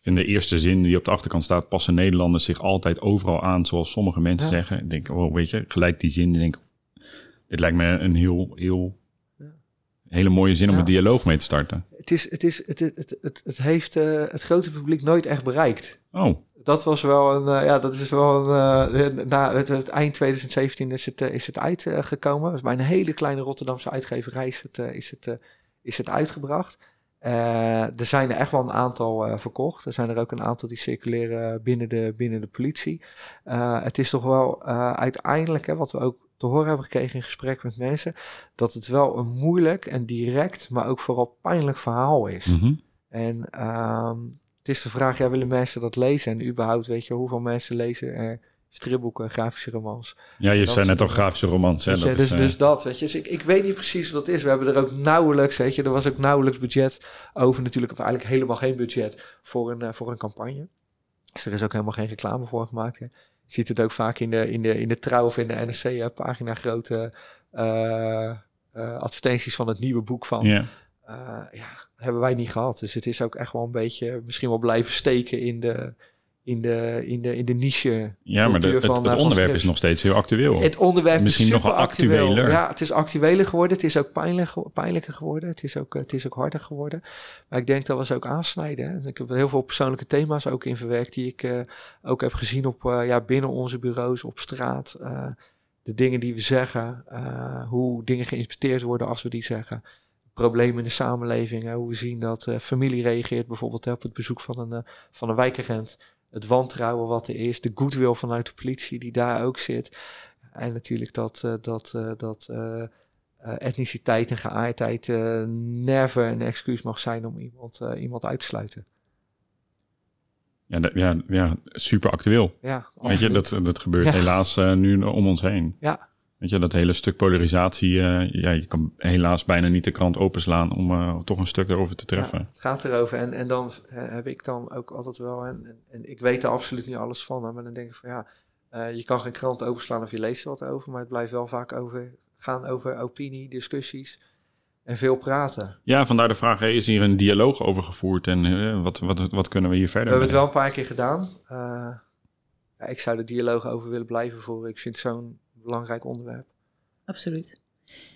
Vind de eerste zin die op de achterkant staat... passen Nederlanders zich altijd overal aan, zoals sommige mensen Ja. zeggen. Ik denk, oh, weet je, gelijk die zin. Ik denk, dit lijkt me een heel, heel, Ja. hele mooie zin om een dialoog mee te starten. het, is, het, is, het, het, het, het, heeft eh, het grote publiek nooit echt bereikt. Oh, Dat was wel een, eh, ja, dat is wel een, eh, na het, het eind 2017 is het, is het uitgekomen. Bij een hele kleine Rotterdamse uitgeverij is het, is het, is het uitgebracht. Eh, er zijn er echt wel een aantal eh, verkocht. Er zijn er ook een aantal die circuleren binnen de, binnen de politie. Eh, het is toch wel uiteindelijk, hè, wat we ook te horen hebben gekregen in gesprek met mensen, dat het wel een moeilijk en direct, maar ook vooral pijnlijk verhaal is. mhm. En ehm, het is de vraag, ja, willen mensen dat lezen? En überhaupt, weet je, hoeveel mensen lezen er stripboeken, grafische romans? ja, je zei net al grafische romans. Hè? Je, Dat dus, is, eh, dus dat, weet je. Dus ik, ik weet niet precies wat dat is. We hebben er ook nauwelijks, weet je, er was ook nauwelijks budget over natuurlijk, of eigenlijk helemaal geen budget voor een, eh, voor een campagne. Dus er is ook helemaal geen reclame voor gemaakt. Hè. Je ziet het ook vaak in de, in de, in de Trouw of in de NRC-pagina grote eh, advertenties van het nieuwe boek van. Eh, ja, hebben wij niet gehad. Dus het is ook echt wel een beetje misschien wel blijven steken in de, in de, in de, in de niche. ja, maar de, het, van, het eh, onderwerp is nog steeds heel actueel. Het onderwerp Misschien is nog actueel. actueler. Ja, het is actueler geworden. Het is ook pijnlijk, pijnlijker geworden. Het is, ook, eh, het is ook harder geworden. Maar ik denk dat we ze ook aansnijden. Hè. Ik heb heel veel persoonlijke thema's ook in verwerkt... die ik eh, ook heb gezien op, ja, binnen onze bureaus, op straat. De dingen die we zeggen. hoe dingen geïnterpreteerd worden als we die zeggen. Problemen in de samenleving. hè, hoe we zien dat familie reageert bijvoorbeeld hè, op het bezoek van een, van een wijkagent. Het wantrouwen wat er is. De goodwill vanuit de politie die daar ook zit. En natuurlijk dat, eh, dat, eh, dat eh, etniciteit en geaardheid never een excuus mag zijn om iemand, iemand uit te sluiten. Ja, ja, ja, super actueel. Ja, Weet je, dat, dat gebeurt Ja. helaas nu om ons heen. Ja. Weet je, dat hele stuk polarisatie, eh, ja, je kan helaas bijna niet de krant openslaan om eh, toch een stuk erover te treffen. Ja, het gaat erover. En, en dan eh, heb ik dan ook altijd wel, en, en, en ik weet er absoluut niet alles van, hè, maar dan denk ik van ja, je kan geen krant openslaan of je leest er wat over, maar het blijft wel vaak over, gaan over opinie, discussies en veel praten. Ja, vandaar de vraag, is hier een dialoog over gevoerd en wat, wat, wat kunnen we hier We verder hebben het wel een paar keer gedaan. Ja, ik zou de dialoog over willen blijven voeren. Ik vind zo'n belangrijk onderwerp. Absoluut.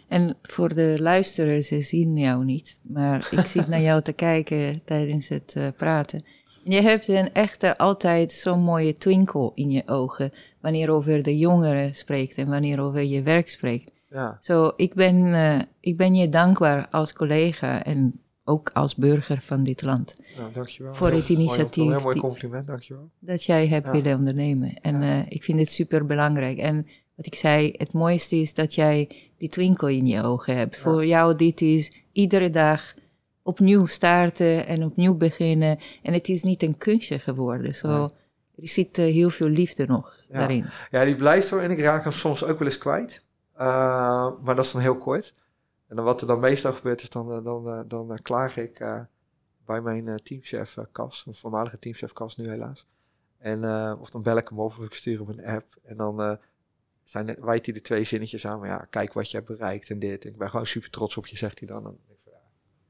En voor de luisteraars, ze zien jou niet, maar ik zit naar jou te kijken tijdens het eh, praten. En je hebt een echte altijd zo'n mooie twinkel in je ogen wanneer over de jongeren spreekt en wanneer over je werk spreekt. Ja, Zo, ik, ben, eh, ik ben je dankbaar als collega en ook als burger van dit land nou, dankjewel. Voor het Mooi- initiatief Een heel mooi compliment, dankjewel. dat jij hebt Ja. willen ondernemen. En Ja. eh, ik vind het super belangrijk. En wat ik zei, het mooiste is dat jij die twinkel in je ogen hebt. Ja. Voor jou, dit is iedere dag opnieuw starten en opnieuw beginnen. En het is niet een kunstje geworden. Zo, Nee. Er zit eh, heel veel liefde nog Ja. daarin. Ja, die blijft er en ik raak hem soms ook wel eens kwijt. Uh, maar dat is dan heel kort. En dan wat er dan meestal gebeurt is, dan, uh, dan, dan klaag ik uh, bij mijn teamchef Cas, een voormalige teamchef Cas nu helaas. En, of dan bel ik hem op of ik stuur hem een app. En dan zijn, wijt hij de twee zinnetjes aan. Maar ja, kijk wat je hebt bereikt en dit. Ik ben gewoon super trots op je, zegt hij dan. En ik, ja,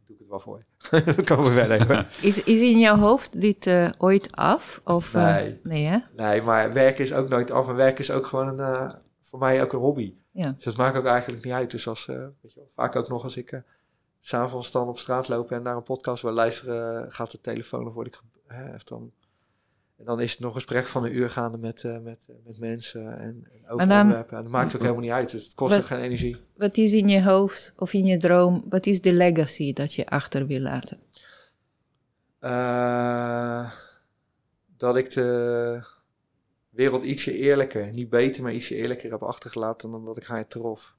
doe ik het wel voor je. dan komen we verder. is, is in jouw hoofd dit uh, ooit af? Of, nee. nee, hè? Nee, maar werk is ook nooit af. En werk is ook gewoon een, uh, voor mij ook een hobby. Ja. Dus dat maakt ook eigenlijk niet uit. Dus als, weet je wel, vaak ook nog als ik s'avonds dan op straat loop en naar een podcast wil luisteren, gaat de telefoon of word ik hè, dan. En dan is het nog een gesprek van een uur gaande met, uh, met, met mensen en, en over dan, onderwerpen. En dat maakt ook helemaal niet uit. Dus het kost wat, ook geen energie. Wat is in je hoofd of in je droom, wat is de legacy dat je achter wil laten? Uh, dat ik de wereld ietsje eerlijker, niet beter, maar ietsje eerlijker heb achtergelaten dan dat ik haar trof.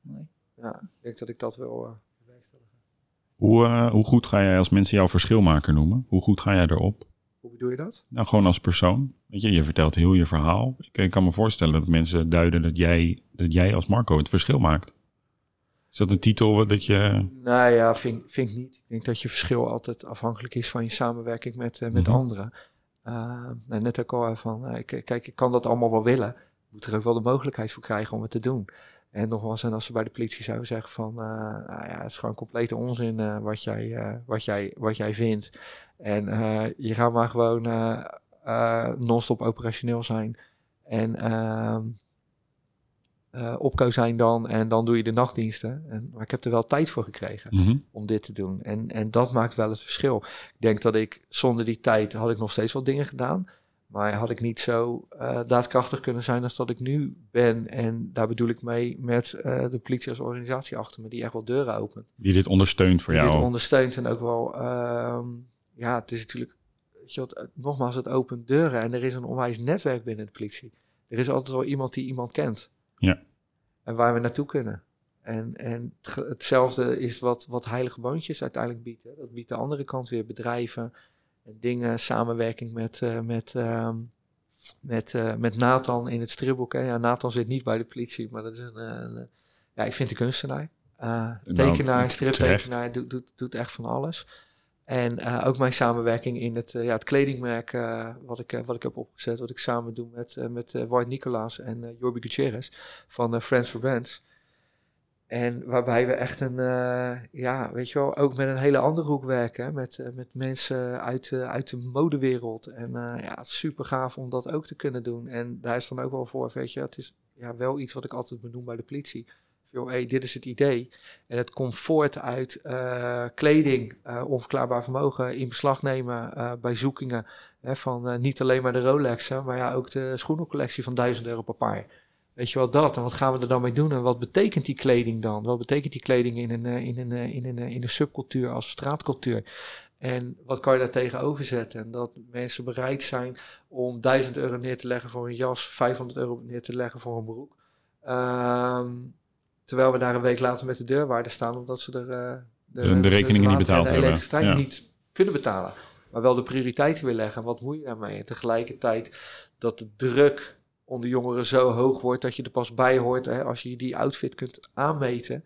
Mooi. Ja, ik denk dat ik dat wil uh. Hoe, uh, hoe goed ga jij als mensen jou verschilmaker noemen? Hoe goed ga jij erop? Hoe bedoel je dat? Nou, gewoon als persoon. Weet je, je vertelt heel je verhaal. Ik, ik kan me voorstellen dat mensen duiden dat jij, dat jij als Marco het verschil maakt. Is dat een titel dat je... Nou ja, vind, vind ik niet. Ik denk dat je verschil altijd afhankelijk is van je samenwerking met, uh, met Mhm. anderen. Uh, nou, net ook al van, uh, kijk, ik kan dat allemaal wel willen. Moet er ook wel de mogelijkheid voor krijgen om het te doen. En nogmaals, en als ze bij de politie zouden zeggen van, nou ja, het is gewoon complete onzin wat, jij, wat, jij, wat jij vindt. En uh, je gaat maar gewoon uh, non-stop operationeel zijn. En uh, opko zijn dan en dan doe je de nachtdiensten. En, maar ik heb er wel tijd voor gekregen mm -hmm. om dit te doen. En, en dat maakt wel het verschil. Ik denk dat ik zonder die tijd had ik nog steeds wel dingen gedaan. Maar had ik niet zo uh, daadkrachtig kunnen zijn als dat ik nu ben. En daar bedoel ik mee met uh, de politie als organisatie achter me, die echt wel deuren opent. Die dit ondersteunt voor die jou. dit ondersteunt en ook wel, uh, ja, het is natuurlijk, je nogmaals, het opent deuren. En er is een onwijs netwerk binnen de politie. Er is altijd wel iemand die iemand kent. Ja. En waar we naartoe kunnen. En, en hetzelfde is wat, wat Heilige Boontjes uiteindelijk biedt. Hè. Dat biedt de andere kant weer bedrijven en dingen, samenwerking met, uh, met, uh, met, uh, met Nathan in het stripboek. Hè. Ja, Nathan zit niet bij de politie, maar dat is een, een ja, ik vind de kunstenaar. Nou, tekenaar, striptekenaar, doet, doet, doet echt van alles. En uh, ook mijn samenwerking in het, uh, ja, het kledingmerk uh, wat, ik, wat ik heb opgezet, wat ik samen doe met, met Ward Nicolaas en Jorbi Gutierrez van Friends for Brands. En waarbij we echt een, ja, weet je wel, ook met een hele andere hoek werken. Met, met mensen uit, uit de modewereld. En ja, super gaaf om dat ook te kunnen doen. En daar is dan ook wel voor, weet je, het is ja, wel iets wat ik altijd benoem bij de politie hey, dit is het idee. En het komt voort uit uh, kleding, uh, onverklaarbaar vermogen in beslag nemen uh, bij zoekingen. Hè, van niet alleen maar de Rolexen, maar ja, ook de schoenencollectie van 1000 euro per paar. Weet je wel dat? En wat gaan we er dan mee doen? En wat betekent die kleding dan? Wat betekent die kleding in een, in een, in een, in subcultuur als straatcultuur? En wat kan je daar tegenover zetten? En dat mensen bereid zijn om 1000 euro neer te leggen voor een jas, 500 euro neer te leggen voor een broek. Um, Terwijl we daar een week later met de deurwaarde staan, omdat ze er uh, de, de, rekeningen niet betaald hebben. De ja. niet kunnen betalen. Maar wel de prioriteiten weer leggen. Wat moet je daarmee? En tegelijkertijd dat de druk onder jongeren zo hoog wordt dat je er pas bij hoort hè, als je die outfit kunt aanmeten.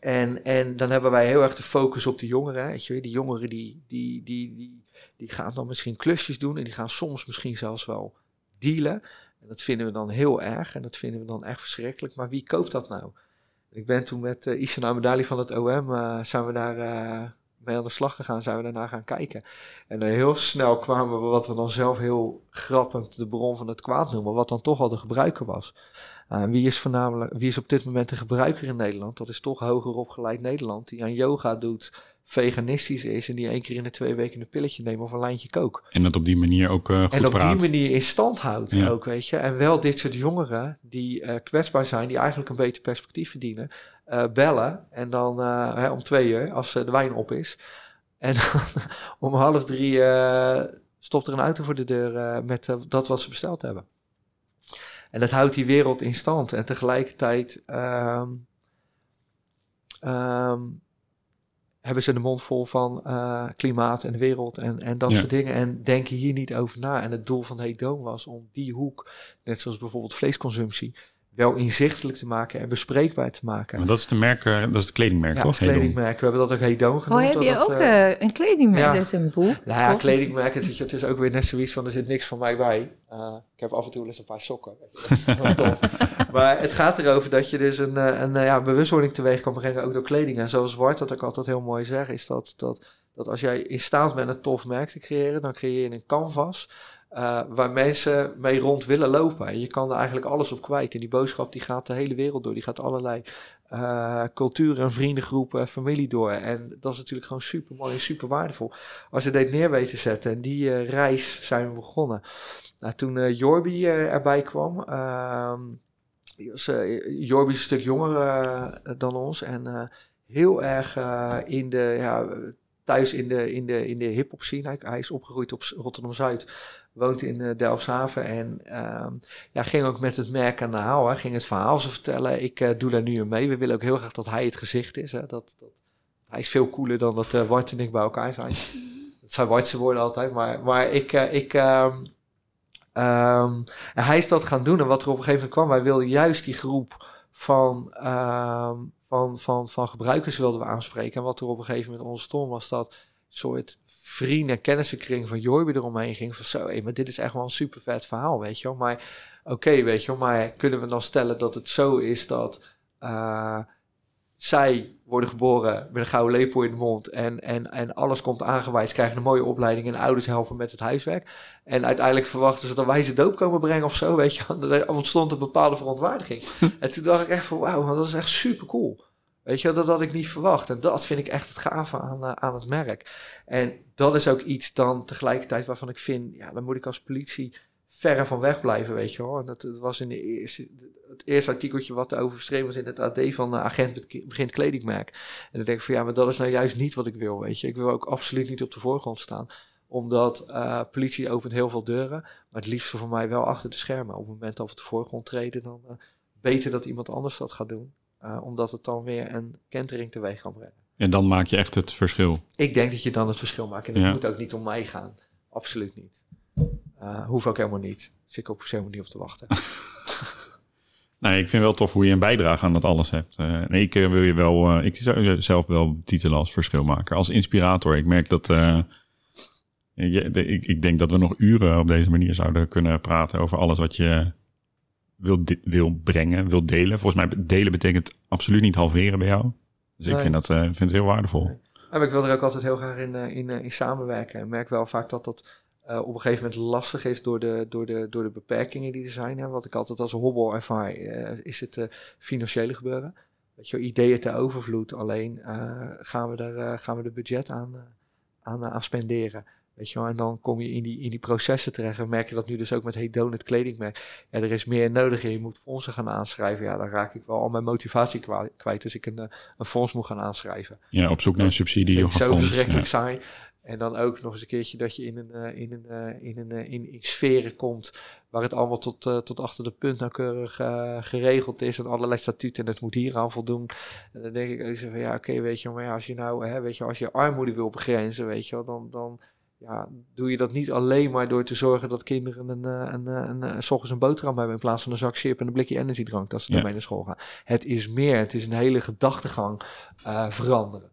En, en dan hebben wij heel erg de focus op de jongeren. Weet je, die jongeren die, die, die, die, die gaan dan misschien klusjes doen en die gaan soms misschien zelfs wel dealen. En dat vinden we dan heel erg en dat vinden we dan echt verschrikkelijk. Maar wie koopt dat nou? Ik ben toen met uh, Isana Medali van het OM, uh, zijn we daar uh, mee aan de slag gegaan, zijn we daarna gaan kijken. En heel snel kwamen we wat we dan zelf heel grappend de bron van het kwaad noemen, wat dan toch al de gebruiker was. wie, is voornamelijk, wie is op dit moment de gebruiker in Nederland? Dat is toch hoger opgeleid Nederland, die aan yoga doet, veganistisch is en die één keer in de twee weken een pilletje neemt of een lijntje kook. En dat op die manier ook uh, goed En op praat. die manier in stand houdt ja. ook, weet je. En wel dit soort jongeren die uh, kwetsbaar zijn, die eigenlijk een beter perspectief verdienen, uh, bellen en dan hè, om twee uur, als de wijn op is. En dan om half drie stopt er een auto voor de deur met dat wat ze besteld hebben. En dat houdt die wereld in stand. En tegelijkertijd... Um, um, hebben ze de mond vol van uh, klimaat en de wereld en, en dat Ja. soort dingen. En denken hier niet over na. En het doel van Hedoon was om die hoek, net zoals bijvoorbeeld vleesconsumptie, wel inzichtelijk te maken en bespreekbaar te maken. Maar dat is de merk, eh, dat is het kledingmerk, ja, toch? het kledingmerk. We hebben dat ook Hedoon Oh, genoemd. heb je dat, ook eh, eh, een kledingmerk? ja. Dat is een boek. nou ja, kledingmerk, het is, het is ook weer net zoiets van, er zit niks van mij bij. Uh, ik heb af en toe wel eens een paar sokken. Dat is wel tof. maar het gaat erover dat je dus een, een ja, bewustwording teweeg kan brengen, ook door kleding. En zoals Wart dat ook altijd heel mooi zegt, is dat, dat, dat als jij in staat bent een tof merk te creëren, dan creëer je een canvas uh, waar mensen mee rond willen lopen. En je kan er eigenlijk alles op kwijt. En die boodschap die gaat de hele wereld door. Die gaat allerlei uh, culturen, vriendengroepen, familie door. En dat is natuurlijk gewoon super mooi en super waardevol. Als je dit neer weet te zetten. En die uh, reis zijn we begonnen. Nou, toen Jorbi erbij kwam. Was, Jorbi is een stuk jonger dan ons. En heel erg in de... Ja, thuis in de, in de, in de hip-hop scene. Hij, hij is opgegroeid op Rotterdam Zuid woont in uh, Delfshaven en uh, ja, ging ook met het merk aan de haal. Hè. Ging het verhaal ze vertellen. Ik uh, doe daar nu mee. We willen ook heel graag dat hij het gezicht is. Hè. Dat, dat, hij is veel cooler dan dat uh, Wart en ik bij elkaar zijn. Dat zijn Wartse woorden altijd. Maar, maar ik... ik um, um, hij is dat gaan doen. En wat er op een gegeven moment kwam... wij wilden juist die groep van... Um, van, van, van gebruikers wilden we aanspreken. En wat er op een gegeven moment ontstond was dat soort vrienden- en kennissenkring van Jorby eromheen ging. Van zo, hé, maar dit is echt wel een super vet verhaal, weet je wel. Maar oké, weet je wel, maar kunnen we dan stellen dat het zo is dat uh, zij worden geboren met een gouden lepel in de mond en, en, en alles komt aangeweid, ze krijgen een mooie opleiding en ouders helpen met het huiswerk. En uiteindelijk verwachten ze dat wij ze doop komen brengen of zo, weet je. Er ontstond een bepaalde verontwaardiging. en toen dacht ik echt van, wauw, dat is echt super cool. Weet je, dat had ik niet verwacht. En dat vind ik echt het gave aan, uh, aan het merk. En dat is ook iets dan tegelijkertijd waarvan ik vind, ja, dan moet ik als politie verre van weg blijven, weet je wel. En dat, dat was in de eerste, het eerste artikeltje wat over verschreven was in het AD van de agent begint kledingmerk. En dan denk ik van ja, maar dat is nou juist niet wat ik wil, weet je. Ik wil ook absoluut niet op de voorgrond staan omdat uh, politie opent heel veel deuren, maar het liefste voor mij wel achter de schermen. Op het moment dat we op de voorgrond treden, dan uh, beter dat iemand anders dat gaat doen. Uh, omdat het dan weer een kentering teweeg kan brengen. En dan maak je echt het verschil. Ik denk dat je dan het verschil maakt. En het ja. moet ook niet om mij gaan. Absoluut niet. Uh, hoef ook helemaal niet. Zit ik ook helemaal niet op te wachten. nee, ik vind wel tof hoe je een bijdrage aan dat alles hebt. Uh, nee, ik wil je wel, uh, ik zou zelf wel titelen als verschilmaker, als inspirator. Ik merk dat, je, ik, ik denk dat we nog uren op deze manier zouden kunnen praten over alles wat je wil, wil brengen, wil delen. Volgens mij delen betekent absoluut niet halveren bij jou. Dus ik vind, dat, vind het heel waardevol. Nee. Ik wil er ook altijd heel graag in, in, in samenwerken. Ik merk wel vaak dat dat uh, op een gegeven moment lastig is door de, door de, door de beperkingen die er zijn. Hè. Wat ik altijd als hobbel ervaar, uh, is het uh, financiële gebeuren. Weet je, ideeën te overvloed, alleen gaan, we er, gaan we er budget aan, aan, aan spenderen. Weet je wel, en dan kom je in die, in die processen terecht. En merk je dat nu dus ook met Hey Donut kledingmerk. Ja, er is meer nodig en je moet fondsen gaan aanschrijven. Ja, dan raak ik wel al mijn motivatie kwijt. Dus ik een, een fonds moet gaan aanschrijven. Ja, op zoek naar een subsidie of een Zo verschrikkelijk ja. saai. En dan ook nog eens een keertje dat je in een, uh, in een, uh, in een uh, in, in, sferen komt waar het allemaal tot, tot achter de punt nauwkeurig geregeld is en allerlei statuten en het moet hier aan voldoen. En dan denk ik ook zo van ja, oké, okay, weet je, maar ja, als je nou, hè, weet je, als je armoede wil begrenzen, weet je wel, dan, dan ja, doe je dat niet alleen maar door te zorgen dat kinderen een, een, een, een, een, een boterham hebben in plaats van een zak chip en een blikje energiedrank, dat ze ja. ermee naar school gaan. Het is meer, het is een hele gedachtegang veranderen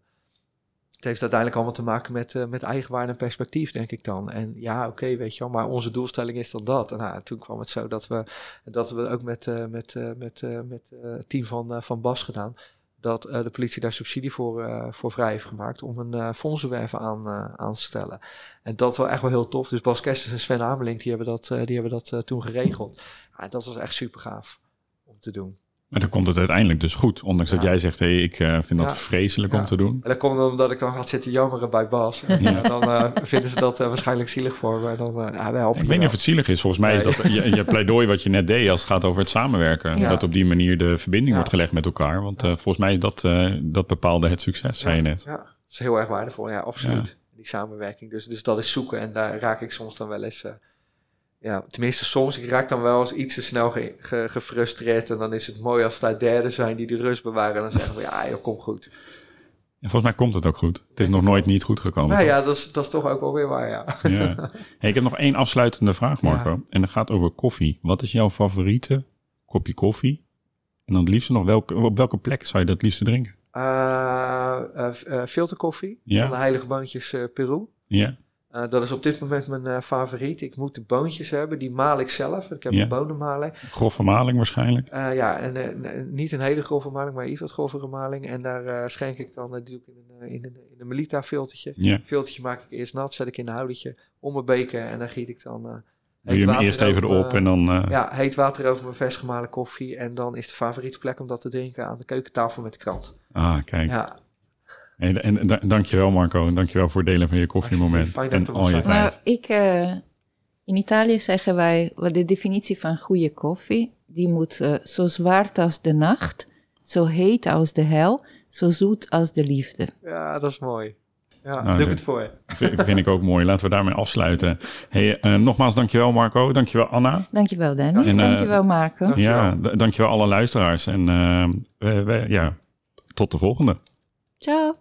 het heeft uiteindelijk allemaal te maken met, uh, met eigenwaarde en perspectief, denk ik dan. En ja, oké, weet je wel, maar onze doelstelling is dan dat. En nou, toen kwam het zo dat we, dat we ook met, uh, met, uh, met, met het team van, van Bas gedaan, dat de politie daar subsidie voor, voor vrij heeft gemaakt om een fondsenwerven aan, aan te stellen. En dat was echt wel heel tof. Dus Bas Kesters en Sven Amelink, die hebben dat, die hebben dat toen geregeld. Ja, dat was echt super gaaf om te doen. Maar dan komt het uiteindelijk dus goed. Ondanks ja. dat jij zegt, hey, ik uh, vind dat ja. vreselijk ja. om te doen. En dat komt omdat ik dan ga zitten jammeren bij Bas. En dan uh, vinden ze dat uh, waarschijnlijk zielig voor me. Dan, ja, wij ik weet niet of het zielig is. Volgens mij is dat je, je, pleidooi wat je net deed als het gaat over het samenwerken. Dat op die manier de verbinding wordt gelegd met elkaar. Want volgens mij is dat, dat bepaalde het succes, zei je net. Ja, dat is heel erg waardevol. Ja, absoluut. Die samenwerking. Dus, dus dat is zoeken. En daar raak ik soms dan wel eens ja, tenminste soms, ik raak dan wel eens iets te snel ge, ge, gefrustreerd. En dan is het mooi als daar derden zijn die de rust bewaren. En dan zeggen we, ja, joh, kom goed. En volgens mij komt het ook goed. Het is nog nooit niet goed gekomen. Nou ja, dat is, dat is toch ook wel weer waar, ja. ja. Hey, ik heb nog één afsluitende vraag, Marco. Ja. En dat gaat over koffie. Wat is jouw favoriete kopje koffie? En dan het liefst nog, welke, op welke plek zou je dat het liefste drinken? Uh, uh, uh, filterkoffie ja. van de Heilige Boontjes Peru. Ja. Uh, dat is op dit moment mijn uh, favoriet. Ik moet de boontjes hebben, die maal ik zelf. Ik heb een bonenmaler. Grove maling waarschijnlijk? Uh, ja, en niet een hele grove maling, maar iets wat grovere maling. En daar schenk ik dan, die doe ik in een, in een, in een Melita filtertje. Filtertje maak ik eerst nat, zet ik in een houdertje om mijn beker en dan giet ik dan... Doe je hem eerst even erop en dan... Ja, heet water over mijn vers gemalen koffie. En dan is de favoriete plek om dat te drinken aan de keukentafel met de krant. Ah, kijk. Ja, en, en, en dankjewel Marco, en dankjewel voor het delen van je koffiemoment en al je tijd. Nou, ik, uh, in Italië zeggen wij, wat de definitie van goede koffie, die moet uh, zo zwart als de nacht, zo heet als de hel, zo zoet als de liefde. Ja, dat is mooi. Ja, nou, doe ik het voor je. Vind, vind ik ook mooi. Laten we daarmee afsluiten. Hey, uh, nogmaals, dankjewel Marco. Dankjewel Anna. Dankjewel Dennis. En, uh, dankjewel Marco. Dankjewel. Ja, dankjewel alle luisteraars. En uh, we, we, ja, tot de volgende. Ciao.